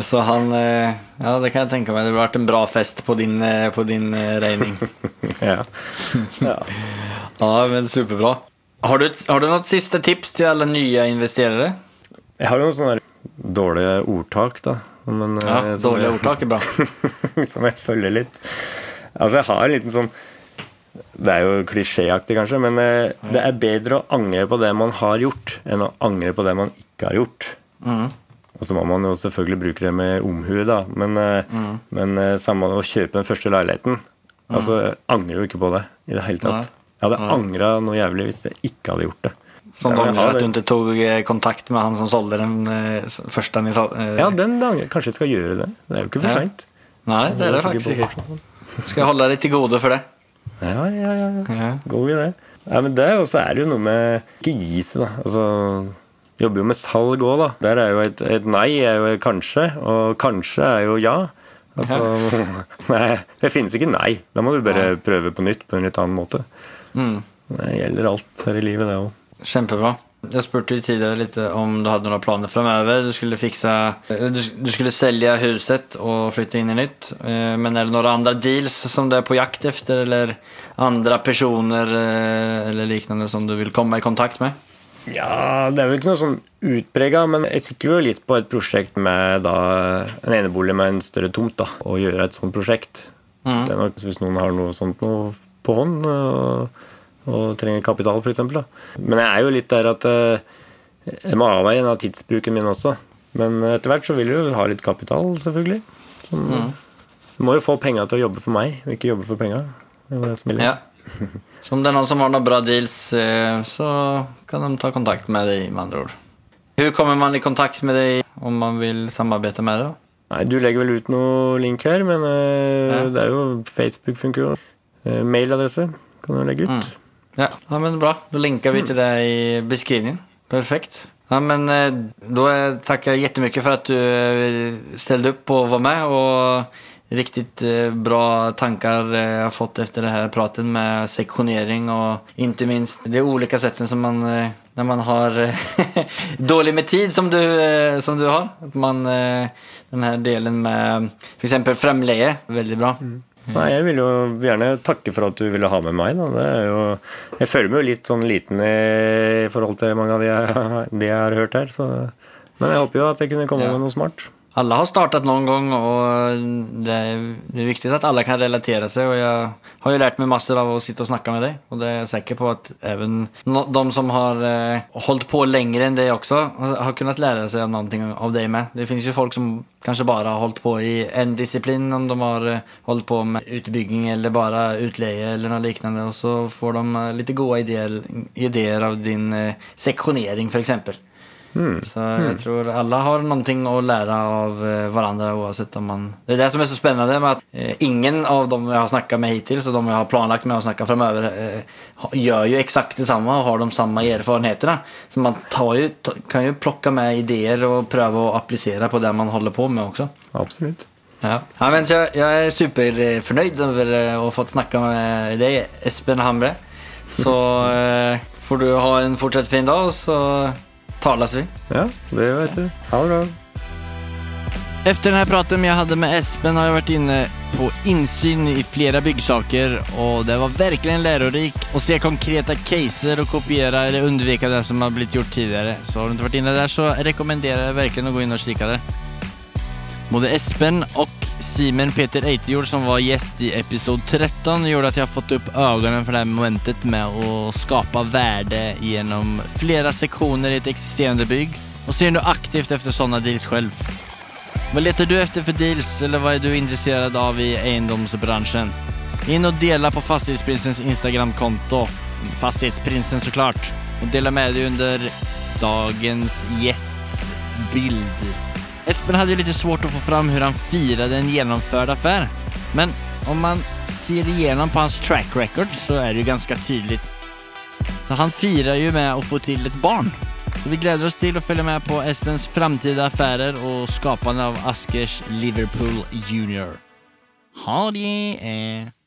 Så han eh, Ja, det kan jeg tenke meg. Det har vært en bra fest på din, eh, på din eh, regning. Ja. ja. Ja, men superbra. Har du, har du noen siste tips til alle nye investerere? Jeg har jo noen sånne dårlige ordtak, da. Men, eh, Ja, dårlig dårlige jeg- ordtak er bra. som jeg følger litt. Altså, jeg har en liten sånn Det er jo klisjéaktig, kanskje, men eh, det er bedre å angre på det man har gjort, enn å angre på det man ikke har gjort. Og så må man jo selvfølgelig bruke det med omhu, da, men, eh, men eh, samme å kjøpe den første leiligheten Altså, jeg angrer jo ikke på det i det hele tatt. Jeg hadde angra noe jævlig hvis jeg ikke hadde gjort det. Som jeg har at du ikke tok eh, kontakt med han som solgte den eh, første han i eh, Ja, den angrer Kanskje jeg skal gjøre det. Det er jo ikke for Ja. Nei, det er det faktisk ikke. Skal jeg holde deg til gode for det? Ja, ja, ja. ja. God idé. Ja, men det, også er jo noe med ikke gi seg, da. Altså, jobber jo med salg òg, da. Der er jo et, et nei er jo kanskje, og kanskje er jo ja. Altså, nei, det finnes ikke nei. Da må du bare prøve på nytt på en litt annen måte. Det gjelder alt her i livet, det òg. Kjempebra. Jeg spurte tidligere litt om du hadde noen planer fremover. Du skulle fikse Du, du skulle selge huset og flytte inn i nytt. Eh, Men er det noen andre deals som du er på jakt etter, eller andre personer eh, eller lignende som du vil komme i kontakt med? Ja, det er vel ikke noe sånn utprega, men jeg sikter jo litt på et prosjekt med da en enebolig med en større tomt, da. Å gjøre et sånt prosjekt. Det er nok Hvis noen har noe sånt noe på hånd og, og trenger kapital, f.eks. Men jeg er jo litt der at eh, jeg må avveie en av tidsbruken min også. Men etter hvert så vil jeg jo ha litt kapital, selvfølgelig. Som, Du må jo få penga til å jobbe for meg, og ikke jobbe for penga. Ja. Så om det er noen som har noen bra deals, eh, så kan de ta kontakt med deg, med andre ord. Hvordan kommer man i kontakt med deg om man vil samarbeide med deg? Nei, Du legger vel ut noe link her, men uh, Ja. det er jo Facebook funker jo. Uh, mailadresse kan du legge ut. Ja, ja men bra. Da linker vi til det i beskrivningen. Perfekt. Ja, men Da takker jeg for jättemycket för att du eh, ställde upp och var med Og riktigt eh, bra tanker jeg har fått etter det her praten med sektionering og ikke minst de ulike sätten som man når man har dårlig med tid som du, eh, som du har. At man, eh, den her delen med f.eks. exempel fremleie, veldig bra. Nei, Jeg vil jo gjerne takke for at du ville ha med meg. Jo, jeg føler meg jo litt sånn liten i forhold til mange av de jeg, de jeg har hørt her. Så. Men jeg håper jo at jeg kunne komme Ja. med noe smart. Alla har startet noen gang, og det er, det er viktig at alle kan relatere seg. Og jeg har jo lært meg masse av å sitte og snakke med deg, og det er jeg sikker på at even de som har holdt på lenger enn deg også, har, kunnet lære seg noen någonting av deg med. Det finnes jo folk som kanskje bare har holdt på i en disiplin, om de har holdt på med utbygging eller bare utleie eller noe liknende, og så får de litt gode ideer, idéer av din seksjonering, sektionering exempel. Så jeg tror alle har noe å lære av eh, hverandre uansett om man Det er det som er så spennende med at eh, ingen av dem jeg har snakka med hittil, og de jeg har planlagt med å snakke fremover, eh, gjør jo eksakt det samme og har de samme erfaringene. Så man tar jo, kan jo plukke med ideer og prøve å applisere på det man holder på med også. Absolutt. Ja. Ja, men så jeg er superfornøyd over å ha fått snakke med deg, Espen Hamre. Så får du ha en fortsatt fin dag, og så tales vi. Ja, det vet du. Ha det bra. Efter den här praten jag hade med Espen har jag varit inne på insyn i flera byggsaker och det var verkligen lärorikt att se konkreta caser och kopiera eller undvika det som har blivit gjort tidigare. Så har du inte varit inne där så rekommenderar jag verkligen att gå in och kika där. Både Espen och Simen Peter Eitejord, som var gjest i episod 13 gjorde at jeg har fått opp øynene for det momentet med å skapa värde gjennom flere seksjoner i et eksisterende bygg Og ser du aktivt efter sånne deals selv? Hva leter du efter for deals eller hva er du intresserad av i eiendomsbransjen? In og dela på Fastighetsprinsens Instagram-konto. Fastighetsprinsen såklart, Og dela med deg under dagens gjests bild. Espen hade ju lite svårt att få fram hur han firade en genomförd affär. Men om man ser igenom på hans track record så är det ju ganska tydligt. Så han firar ju med att få till ett barn. Så vi gleder oss til å følge med på Espens framtida affærer og skapande av Askers Liverpool Junior. Ha det!